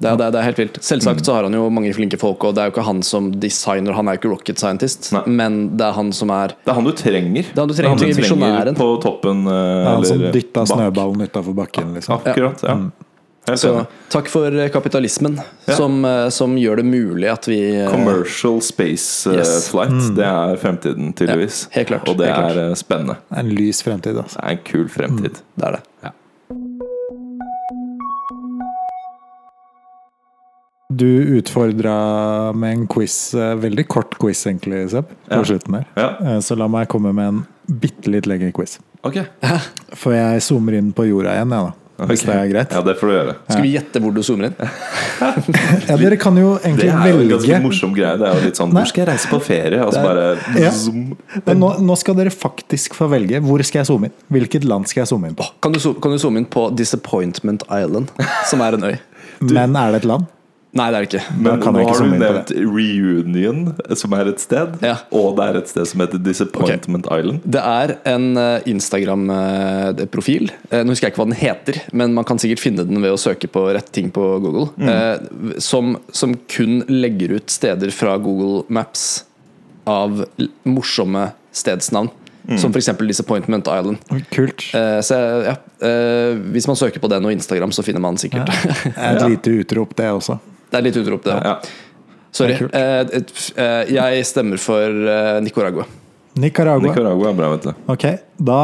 det, er, det, er, det er helt vilt. Selvsagt Mm. så har han jo mange flinke folk, og det er jo ikke han som designer, han er jo ikke rocket scientist, Nei. men det er han som er det er han du trenger. Det er han du trenger, han du trenger på toppen. Det er Han som dytta snøballen utafor bakken, liksom. Akkurat, ja. Helt Så takk for kapitalismen, Ja. som, eh, som gjør det mulig at vi eh, Commercial space eh, Yes. flight, det er fremtiden, tydeligvis. Ja, helt klart, Og det helt klart. er eh, spennende. Det er en lys fremtid, altså. Det er en kul fremtid. Det er det. Ja. Du utfordra med en quiz, eh, veldig kort quiz egentlig, Seb, på Ja. slutten her. Ja, Eh, Så la meg komme med en bitte litt lengre quiz. Okay. For jeg zoomer inn på jorda igjen, jeg, da. Hvis det er greit. Ja, det får du gjøre. Skal vi gjette hvor du zoomer inn? Ja, dere kan jo egentlig velge Det er jo en ganske velge morsom greie. Det er jo litt sånn Nei. Hvor skal jeg reise på ferie? Og så bare Ja. zoom. Men nå, nå skal dere faktisk få velge. Hvor skal jeg zoome inn? Hvilket land skal jeg zoome inn på? Kan du, kan du zoome inn på Disappointment Island, som er en øy? Men er det et land? Nei, det er det ikke. Men kan nå ikke har du nevnt Reunion, som er et sted. Ja. Og det er et sted som heter Disappointment Island. Det er en eh, Instagram-profil. Eh, Nå husker jeg ikke hva den heter, men man kan sikkert finne den ved å søke på rette ting på Google. Mm. Som, som kun legger ut steder fra Google Maps av morsomme stedsnavn. Som f.eks. Disappointment Island. Kult. Eh, Så ja, eh, Hvis man søker på den og Instagram, så finner man sikkert Et lite utrop, det også. Det er litt utrop, det. Ja. Sorry. Det. Eh, eh, Jeg stemmer for eh, Nicaragua. Nicaragua. Nicaragua er bra, vet du. Ok, da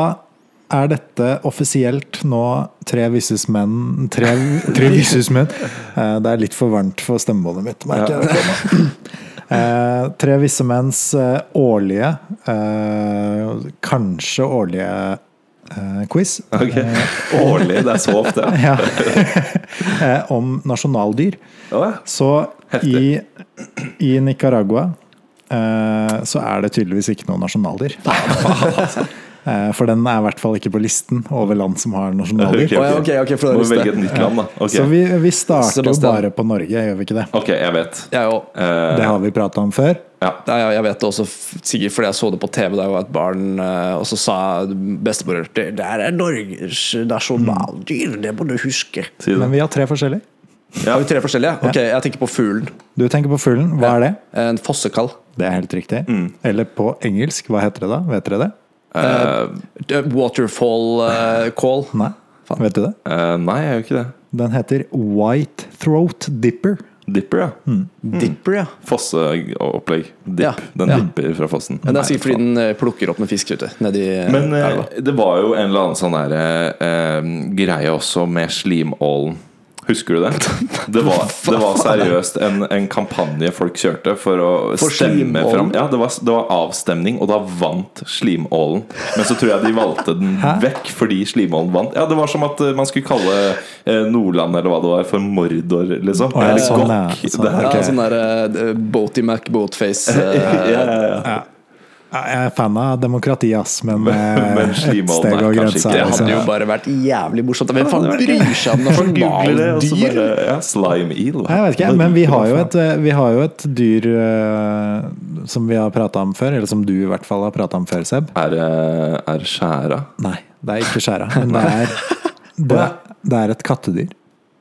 er dette offisielt nå Tre visses menn Tre, tre visses menn. Eh, Det er litt for varmt for stemmebåndet mitt, merker jeg. Eh, tre visse menns eh, årlige, eh, kanskje årlige quiz Ok. Årlig, det er så ofte. ja. eh, om nasjonaldyr. Oh. Så i, i Nicaragua eh, så er det tydeligvis ikke noe nasjonaldyr. Eh, For den er i hvert fall ikke på listen over land som har nasjonaler. Ok, okay. okay, ok, ok, for det er Må velge et nytt land, da. Så vi, vi starter jo bare på Norge, gjør vi ikke det? Ok, jeg vet. Jeg. Eh, Det har vi prata om før. ja. Ja, ja, jeg vet det også sikkert fordi jeg så det på TV da jeg var et barn, eh, og så sa bestemor det der er Norges nasjonaldyr, det må du huske. Men vi har tre forskjellige. Har vi tre forskjellige? Ok, jeg tenker på fuglen. Du tenker på fuglen. Hva er det? En fossekall. Det er helt riktig. Eller på engelsk, hva heter det da? Vet dere det? Eh, Waterfall uh, call. Nei? Vet du det? Uh, nei, jeg gjør ikke det. Den heter White Throat Dipper. Dipper, ja. Dipper, ja. Fosseopplegg. Dipp. Ja, Den ja. dipper fra fossen. Men det er sikkert fordi den plukker opp med fisk ute nedi Men elva. det var jo en eller annen sånn der, eh, greie også med slimålen. Husker du det? Det var, det var seriøst en, en kampanje folk kjørte for å For stemme fram Ja, det var, det var avstemning, og da vant slimålen. Men så tror jeg de valgte den Hæ? vekk fordi slimålen vant. Ja, Det var som at eh, man skulle kalle eh, Nordland eller hva det var, for Mordor, liksom. Oh, ja, Eller sånn, Gokk. ja, sånn, Ja, sånn der uh, Boaty Mac Boatface. eh, ja, ja, ja. Jeg er fan av demokrati, ass, men, Men- eh, et steg og kanskje Det er hadde jo bare vært jævlig morsomt. Hvem faen det bryr seg om det, nasjonaldyr? Ja, slime eel. Jeg vet ikke, men vi har jo et, eh, vi har jo et dyr uh, som vi har prata om før, eller som du i hvert fall har prata om før, Seb. Er, det- er skjæra? Nei, det er ikke skjæra, men det er, det, det er et kattedyr.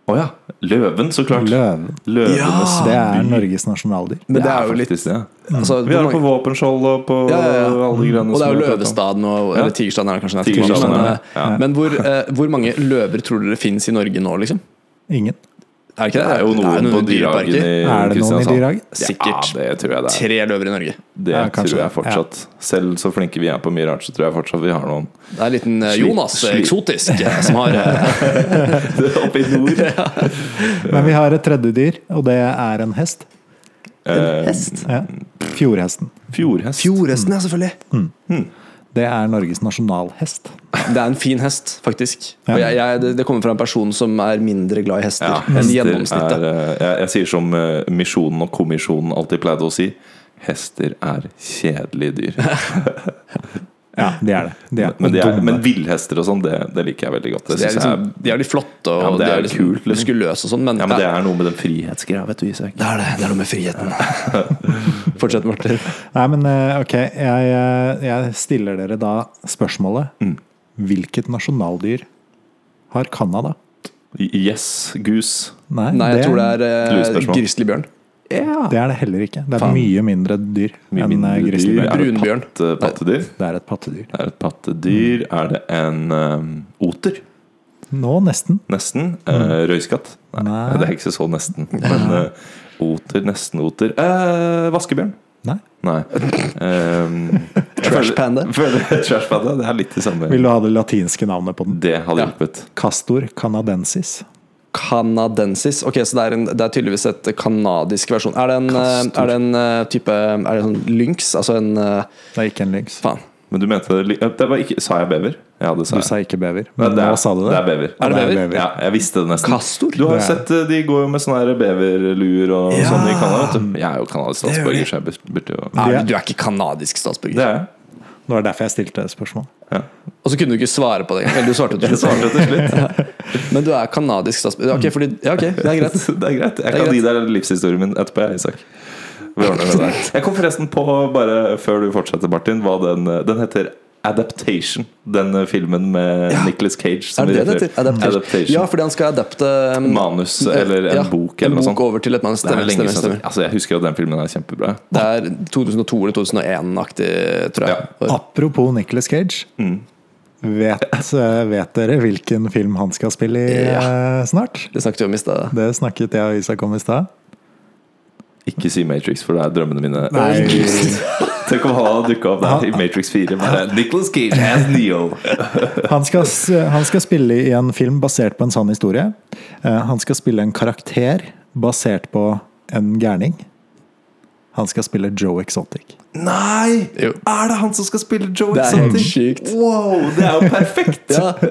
Å ja. Løven, så klart. Løven. Løvenes Det er. Norges nasjonaldyr. Men det er jo litt det. altså, Vi har det på våpenskjold og på ja, ja, ja. alle grønne Og det er jo. Løvestaden og Eller Tigerstaden er det kanskje. Tigerstaden, Men, Ja. men hvor, eh, hvor mange løver tror dere finnes i Norge nå, liksom? Ingen. Er det ikke Det er jo noen på Dyrehagen i Er det noen i Kristiansand. Dyrehagen? Sikkert. Ja, det tror jeg det er. Tre løver i Norge. Det Ja, tror jeg fortsatt. fortsatt. Selv så flinke vi er på mye rart, så tror jeg fortsatt vi har noen Det er en liten eh, Sli- Jonas, eh, sli- eksotisk, eh, som har oppe i nord. Men vi har et tredje dyr, og det er en hest. En hest. Ja. Fjordhesten. Fjordhest. Fjordhesten, ja, selvfølgelig. Det er Norges nasjonalhest. Det er en fin hest, faktisk. Ja. Og jeg, jeg, det- det kommer fra en person som er mindre glad i hester Ja, enn gjennomsnittet. er, eh, jeg, jeg sier som eh, Misjonen og Kommisjonen alltid pleide å si. Hester er kjedelige dyr. Ja, det er det. det er, Men, de er, men villhester og sånn, det, det liker jeg veldig godt. Det De er, liksom, jeg de er litt flotte og Ja, det de er er liksom kult, liksom. muskuløse og sånn, men, Ja, men det er noe med den frihetsgreia, vet du, Isak. det er det. Det er noe med friheten. Fortsett, Martin. Nei, men eh, ok, jeg, eh, jeg stiller dere da spørsmålet. Mm. Hvilket nasjonaldyr har Canada? Yes, goose. Nei, Nei, jeg tror det er uh, Lurespørsmål. Grizzlybjørn. Det er det heller ikke. Det er Faen. mye mindre dyr Mye enn eh, mindre dyr. grizzlybjørn. Er det Brunbjørn. patte, pattedyr? Det er et pattedyr. Det er et pattedyr. Er det en um, oter? Nå nesten. Nesten. Eh, røyskatt? Nei, Nei. det er ikke så nesten. Men eh, oter, nesten oter. Eh, vaskebjørn? Nei. Nei. Jeg Trash føler- panda? føler- Trash panda. Det er litt det samme. Vil du ha det latinske navnet på den? Det hadde Ja. hjulpet. Castor canadensis. Canadensis. Ok, Så det er, en, det er tydeligvis et kanadisk versjon. Er det en, eh, er det en eh, type Er det en lynx? Altså en eh, Det er ikke en lynx. Faen. Men du mente det, det var ikke, Sa jeg bever? Ja, det sa Du sa ikke bever. Nei, Men det er, sa du det. Det er bever. Er det bever? Ja, jeg visste det nesten. Kastor? Du har jo sett eh, De går jo med sånne her beverluer og Ja. sånn i Canada. Jeg er jo kanadisk Det statsborger, så jeg burde jo ja, du er ikke kanadisk Det er jeg. Det var derfor jeg stilte spørsmål. Ja. Og så kunne du ikke svare på det engang. Eller du svarte til slutt. slutt. Men du er kanadisk statsminister. Okay, fordi, ja, ok, det er greit. Det er greit. Jeg er kan greit. gi deg livshistorien min etterpå, Isak. Jeg kom forresten på, bare før du fortsetter, Martin, hva den Den heter Adaptation. Den eh, filmen med Ja. Nicolas Cage. som Er det det heter? Adaptation. Adaptation. Ja, fordi han skal adapte um, Manus eller en ja, bok eller en noe bok sånt. over til et manus. Det er Stemmer, lenge stemmer, stemmer. Altså, jeg husker at den filmen er kjempebra. Det er 2002 eller 2001-aktig, tror jeg. Ja. Apropos Nicolas Cage. Mm. Vet, eh, vet dere hvilken film han skal spille i ja. snart? Det snakket vi om i. Det snakket jeg og Isak om i stad. Ikke si Matrix, for det er drømmene mine. Nei. Tenk om han dukka opp der i Matrix 4. Bare, Nicholas Cage as Neo. Han skal, han skal spille i en film basert på en sann historie. Eh, Han skal spille en karakter basert på en gærning. Han skal spille Joe Exotic. Nei! Jo. Er det han som skal spille Joe Det er helt sykt. Wow, det er jo perfekt! Ja.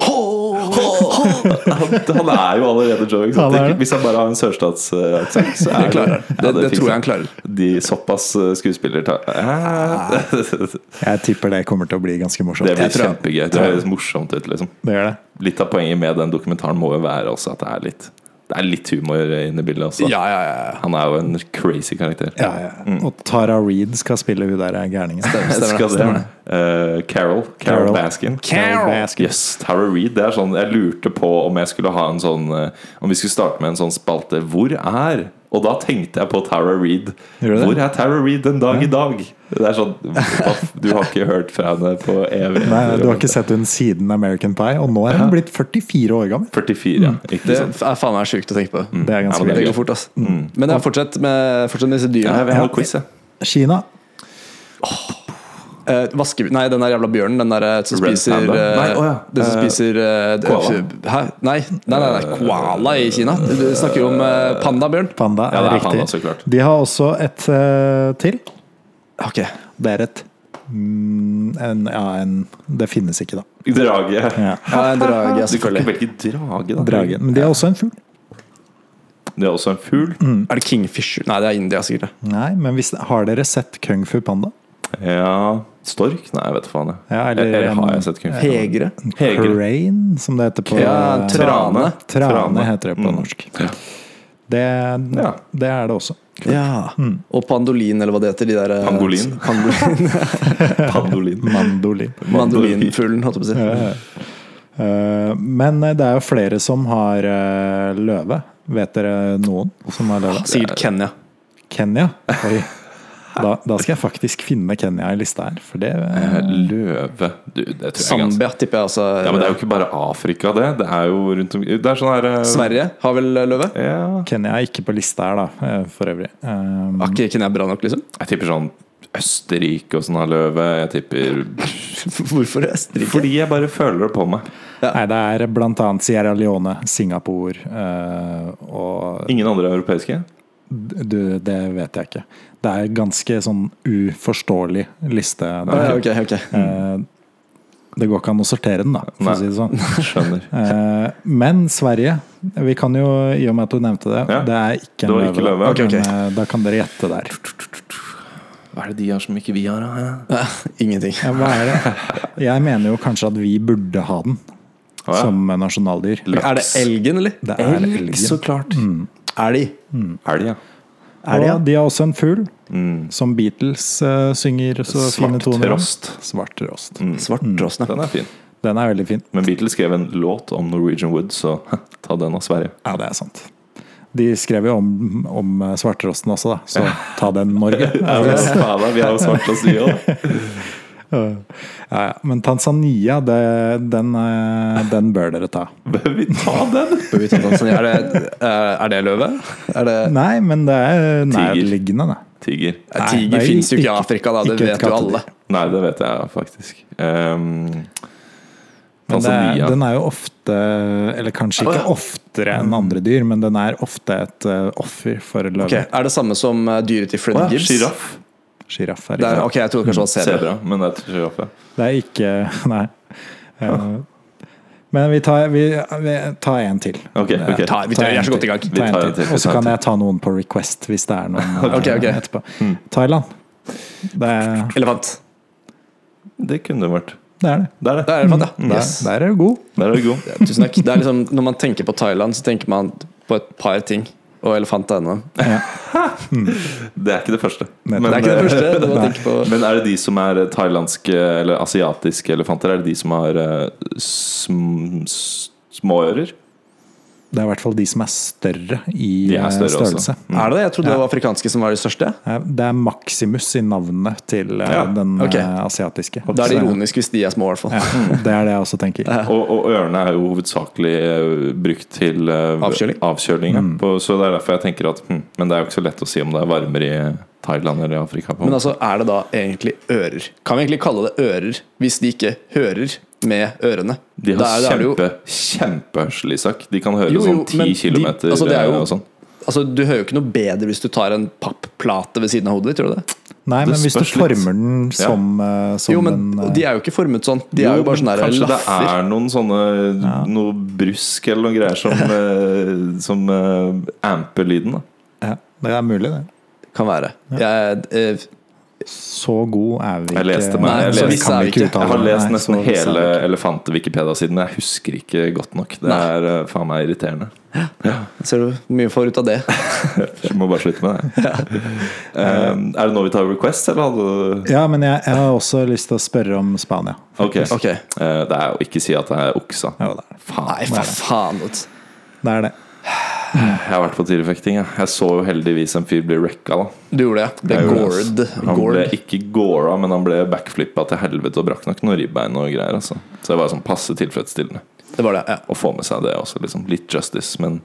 Han, han er jo allerede Joe er Exotic. Hvis han bare har en sørstatsaksent, så er Det klarer. Ja, Det, det fikser tror jeg han klarer. De såpass eh, skuespillere tar Ah. Jeg tipper det kommer til å bli ganske morsomt. Det blir kjempegøy. Det høres morsomt ut. liksom Det gjør det. Litt av poenget med den dokumentaren må jo være også at det er litt Det er litt humor inne i bildet også. Ja, ja, ja. Han er jo en crazy karakter. Ja, ja. Og Tara Reed skal spille hun der gærningen. Stemmer, stemmer, stemmer det. Eh, Carol. Carol. Carol. Baskin. Carol Baskin. Yes, Tara Reid. Det er sånn, jeg lurte på om jeg skulle ha en sånn eh, Om vi skulle starte med en sånn spalte. Hvor er? Og da tenkte jeg på Tara det? Hvor er Tara Reed den dag i dag? Det er sånn Du har ikke hørt fra henne på evig Nei, du har ikke sett hun siden American Pie, og nå er hun blitt 44 år gammel. 44, ja. Ikke Det sant? er faen meg sjukt å tenke på. Det er ganske Ja, Det går fort, ass. Men jeg fortsett med, fortsett med disse Ja, dyrene. jeg vil ha quiz, jeg. Kina. Eh, vaske... Nei, den der jævla bjørnen. Den der eh, som Red spiser eh, Nei, oh ja. Den som spiser uh? Hæ? Nei, nei, nei, nei, koala i Kina. Du snakker jo om pandabjørn. Panda Ja, er det er riktig. panda, så klart. De har også et til. Ok. Det er et mm, en, Ja, en Det finnes ikke, da. Drage. Ja. Ja, en drage, Du kan ikke velge drage, da. Drage. Men de har også en fugl. Det er også en fugl. Er det kingfisher? Nei, det er India, sikkert. Nei, men hvis, har dere sett Kung Fu Panda? Ja Stork? Nei, jeg vet faen. jeg. Ja, eller eller har jeg sett Kung Hegre. Hegre. Crane, som det heter på Ja, trane. Trane Trane. heter det på Mm. norsk. Ja. Det, det er det også. Ja. Og pandolin, eller hva det heter. De der, eh, Pangolin. Pangolin. Pandolin. Mandolin. Mandolinfuglen, holdt jeg på å si. Ja, ja. Eh, Men det er jo flere som har uh, løve. Vet dere noen som har løve? Sikkert Kenya. Kenya? Oi. Da, da skal jeg faktisk finne Kenya i lista her, for det Eh, Løve du, Det tror jeg ganske Zambia, tipper jeg Altså, Ja, men Det er jo ikke bare Afrika, det. Det er jo rundt om Det er sånn her uh, Sverige har vel løve? Ja. Kenya er ikke på lista her, da, eh, for øvrig. Um, er ikke Kenya bra nok, liksom? Jeg tipper sånn Østerrike og sånn har løve. Jeg tipper Hvorfor Østerrike? Fordi jeg bare føler det på meg. Nei, det er blant annet Sierra Leone, Singapore uh, og Ingen andre europeiske? Du, Det vet jeg ikke. Det er ganske sånn uforståelig liste. Ah, Der. ja, okay, okay. Eh, det går ikke an å sortere den, da, for Nei. å si det sånn. Skjønner. Eh, men Sverige Vi kan jo, i og med at du nevnte det, Ja. det er ikke en løve. ikke løve. da, Ok, ok. Men eh, da kan dere gjette der. Hva er det de har som ikke vi har? da? Ingenting. Ja, hva er det? Jeg mener jo kanskje at vi burde ha den som nasjonaldyr. Er det elgen, eller? Det er Elg, elgen. så klart. Er de? Elg, ja. Og de har også en fugl, Mm. som Beatles uh, synger så fine Svart toner om. trost. Svart rost. Svarttrosten, ja. Den er fin. Den er veldig fin. Men Beatles skrev en låt om Norwegian Wood, så ta den av Sverige. Ja, det er sant. De skrev jo om, om eh, også, da. Så ta den, Norge. Ja, vi har jo svart oss nye òg. Ja, ja. Men Tanzania, det, den, eh, den bør dere ta. Bør vi ta den? Bør vi ta Tanzania? Er det, er er det løve? Er det Nei, men det er Tiger. nærliggende, det. Tiger. Nei, Tiger er fins jo ikke i Afrika, da. Det vet jo alle. Nei, det vet jeg faktisk. Um, Men det er, den er jo ofte, eller kanskje ikke oftere enn andre dyr, men den er ofte et eh, offer for løve. Okay. Er det samme som dyret til Fred Gibbs? Sjiraff. Sjiraff er ikke Ok, jeg trodde kanskje det var sebra. Men det er sjiraff. Det er ikke Nei. Eh, Men vi tar, vi, vi tar en til. Ok, ok. Ta- vi tar- vi er så godt i gang. Vi en tar en til. til, Og så kan jeg ta noen på request hvis det er noen okay, okay. ok. etterpå. Thailand. Det er Elefant. Det kunne det vært. det. Er det. Det er det. Det er elefant, ja. Der, Yes. der er du god. Der er du god. Tusen takk. Det er liksom, når man tenker på Thailand, så tenker man på et par ting. Og elefant er en av. Det er ikke det første. Men, Det er ikke det eh, første. du må tenke på. Men er det de som er thailandske eller asiatiske elefanter, er det de som har eh, sm små ører? Det er i hvert fall de som er større i er eh, større størrelse. størrelse. Er det det? Jeg trodde det var afrikanske som var de største. Eh, Det er Maximus i navnet til eh, Ja, den ok. eh, asiatiske. Da er det ironisk hvis de er små, i hvert fall. Ja, det er det jeg også tenker. Og, og ørene er jo hovedsakelig brukt til Avkjøling. avkjøling ja. På- Så det er derfor jeg tenker at hm, Men det er jo ikke så lett å si om det er varmere i Thailand eller i Afrika. På. Men altså, er det da egentlig ører? Kan vi egentlig kalle det ører hvis de ikke hører med ørene? de har er- er jo- kjempe, kjempehørsel, Isak. De kan høre Jo, jo, sånn ti 10 de- kilometer altså, det er jo- eh, og sånn. Altså, Du hører jo ikke noe bedre hvis du tar en pappplate ved siden av hodet ditt, tror du det? Nei, Det men hvis du former den som, ja. som Jo, men en eh, de er jo ikke formet sånn. De er Jo, jo bare sånne kanskje laffer. Kanskje det er noen sånne Noe brusk eller noen greier som, eh, som uh, amper lyden. da ja, Det er mulig, det. Kan være. Jeg, eh, Så god er vi Jeg leste ikke. meg- Nei, jeg leste- jeg, ikke. Jeg har lest nesten Nei, hele elefant-Wikipedia-siden, jeg husker ikke godt nok. Det Nei. er eh, faen meg irriterende. ser du hvor mye får ut av det? Jeg må bare slutte med det. um, er det nå vi tar request, eller hadde du Ja, men jeg, jeg har også lyst til å spørre om Spania. Ok. okay. Uh, det er jo ikke si at det er oksa. Ja, det er. Faen. Nei, for faen. Det er det. Jeg har vært på tyrefekting. Jeg. jeg så jo heldigvis en fyr bli wrecka. da Du gjorde det. Det er gored. Han ble ikke gora, men han ble backflippa til helvete og brakk nok noen ribbein og greier. Altså. Så det var sånn passe tilfredsstillende Det var det, ja. å få med seg det også. Liksom. Litt justice, men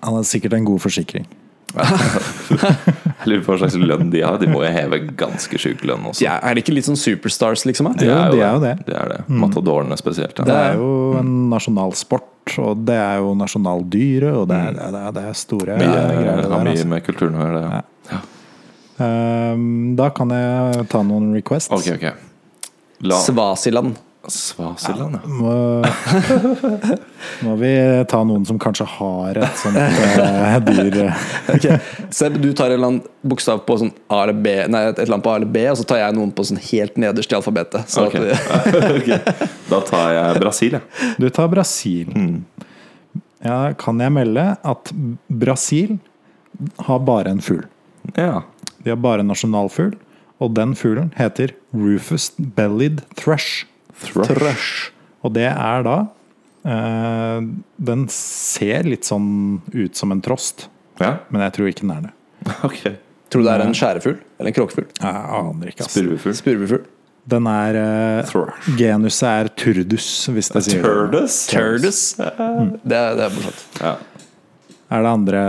Han har sikkert en god forsikring. jeg lurer på hva slags lønn de har. De må jo heve ganske sjuk lønn også. Ja, er, er det ikke litt sånn superstars, liksom? De er jo de er jo det. det. det, er det. Matadorene spesielt. Det er jo en nasjonalsport, og det er jo nasjonaldyret, og det er, det er, det er store Mye, greier. det har mye altså. med kulturen å gjøre. det. Ehm, da kan jeg ta noen requests. Okay, okay. La Svasiland. Svasiland, ja. Må, må vi ta noen som kanskje har et sånt eh, dyr okay. Seb, du tar en eller annen bokstav på sånn A eller B, nei, et eller annet på A eller B, og så tar jeg noen på sånn helt nederst i alfabetet. Så Ok. at, okay. Da tar jeg Brasil, jeg. Du tar Brasil. Ja, kan jeg melde at Brasil har bare en fugl. Ja. De har bare en nasjonalfugl, og den fuglen heter Rufus Bellied Thrush. Thrush. Og det er da eh, Den ser litt sånn ut som en trost, Ja, men jeg tror ikke den er det. Okay. tror du det er en skjærefugl? Eller en kråkefugl? Jeg aner ikke, ass. Spurvefugl. Spurvefugl? Den er eh, Genuset er turdus, hvis det sier. Turdus. Turdus? Det, er- det er morsomt. Ja. Er det andre,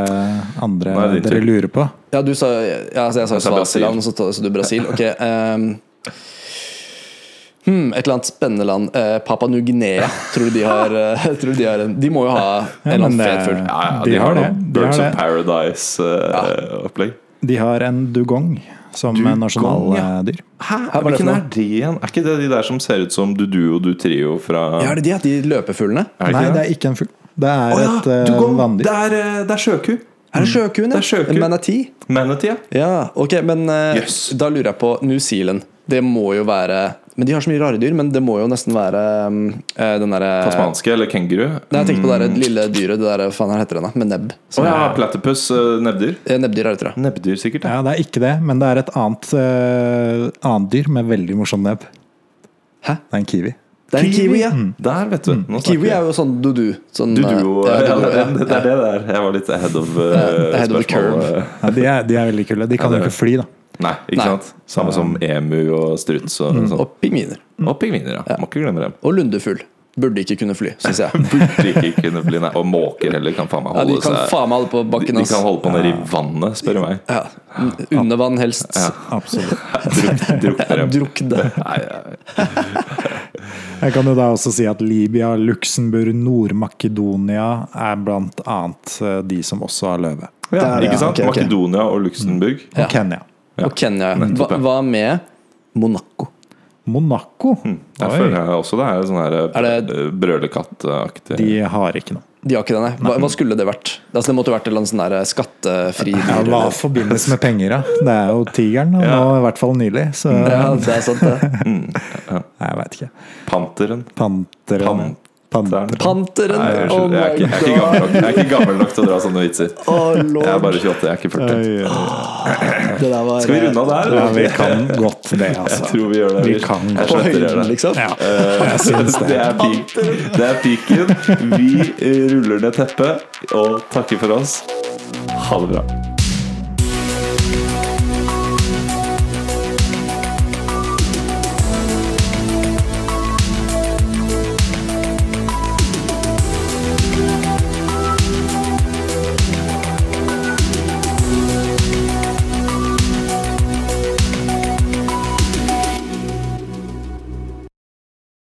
andre Nei, det er dere lurer på? Ja, du sa, ja, altså jeg sa Svasiland, og så sa du Brasil. Ok. ehm, hmm, et eller annet spennende land. Eh, Papa New-Guinea. Tror du de har eh, Tror du de har en De må jo ha en eller annen det- fet fugl. Ja, ja, De de, har har det. De har Birds det. of Paradise-opplegg. De har en dugong som Dugong, ja. nasjonaldyr. Hæ? var det Hvilken er det igjen? Er ikke det de der som ser ut som Dudu og Dutrio fra Ja, er det de, at de løpefuglene? Det Nei, ikke det er ikke en fugl. Det er oh, ja, et uh, vanndyr. Det er, eh, det er sjøku. Er det sjøkuen? Det er sjøku. En manatee? Manatee, ja. Ja, ok, men uh, Yes. da lurer jeg på New Zealand. Det må jo være Men De har så mye rare dyr, men det må jo nesten være um, eh, den derre Tasmanske eller kenguru. Nei, jeg tenker på det der lille dyret, det der, hva faen heter det da? Med nebb. Å ja, platypus. eh, Nebbdyr. Eh, Nebbdyr er det, tror jeg. Nebbdyr, sikkert. Ja. Ja, det er ikke det, men det er et annet, eh, annet dyr med veldig morsom nebb. Hæ? Det er en kiwi. Det er en kiwi, ja. Der, vet du. Nå snakker Kiwi er jo sånn dudu. Sånn, Dudu og eh, ja, dudu, det, ja. det er det der. Jeg var litt ahead of uh, Ahead of the spørsmålet. Ja, de, er, de er veldig kule. De kan Ja, jo det er ikke fly, da. Nei, ikke Nei. sant? Samme som emu og struts og sånn. Og pingviner. Og pingviner, ja. Må ikke glemme dem. Og lundefugl. burde ikke kunne fly, syns jeg. Burde ikke kunne fly, nei. Og måker heller kan faen meg holde Ja, de kan seg faen meg holde på bakken hans. de kan holde på nede i vannet, spør du meg. Ja. Under vann helst. Ja. Absolutt. Druk, drukne. Drukne. Nei, nei. Jeg kan jo da også si at Libya, Luxembourg, Nord-Makedonia er blant annet eh, de som også har løve. Ja, ikke sant? Okay, okay. Makedonia og Luxembourg. Og Ja. Kenya. Ja. Og Kenya. Hva, Nettopp, ja. hva med Monaco? Monaco. Jeg Oi. føler jeg også det er sånn her Er eh, brølekattaktig De har ikke noe. De har ikke det. Hva, hva skulle det vært? Altså, det måtte vært en sånn skattefri Ja, Hva forbindes med penger, da? Det er jo tigeren, og Ja. nå i hvert fall nylig. Så Ja, det er sant, det. Nei, jeg veit ikke. Panteren. Panteren. Panteren. Panteren! Nei, Oh. Jeg er, ikke, jeg, er ikke gammel nok, jeg er ikke gammel nok til å dra sånne vitser. Oh, Jeg er bare 28, jeg er ikke 40. Oi, oi. Det der var Skal vi runde av der? Ja, vi kan godt det, Jeg altså. tror vi gjør det. Vi kan Jeg. På høyden, det. liksom? Ja, Eh, jeg syns det det. er, peak, det er peaken. Vi ruller ned teppet og takker for oss. Ha det bra.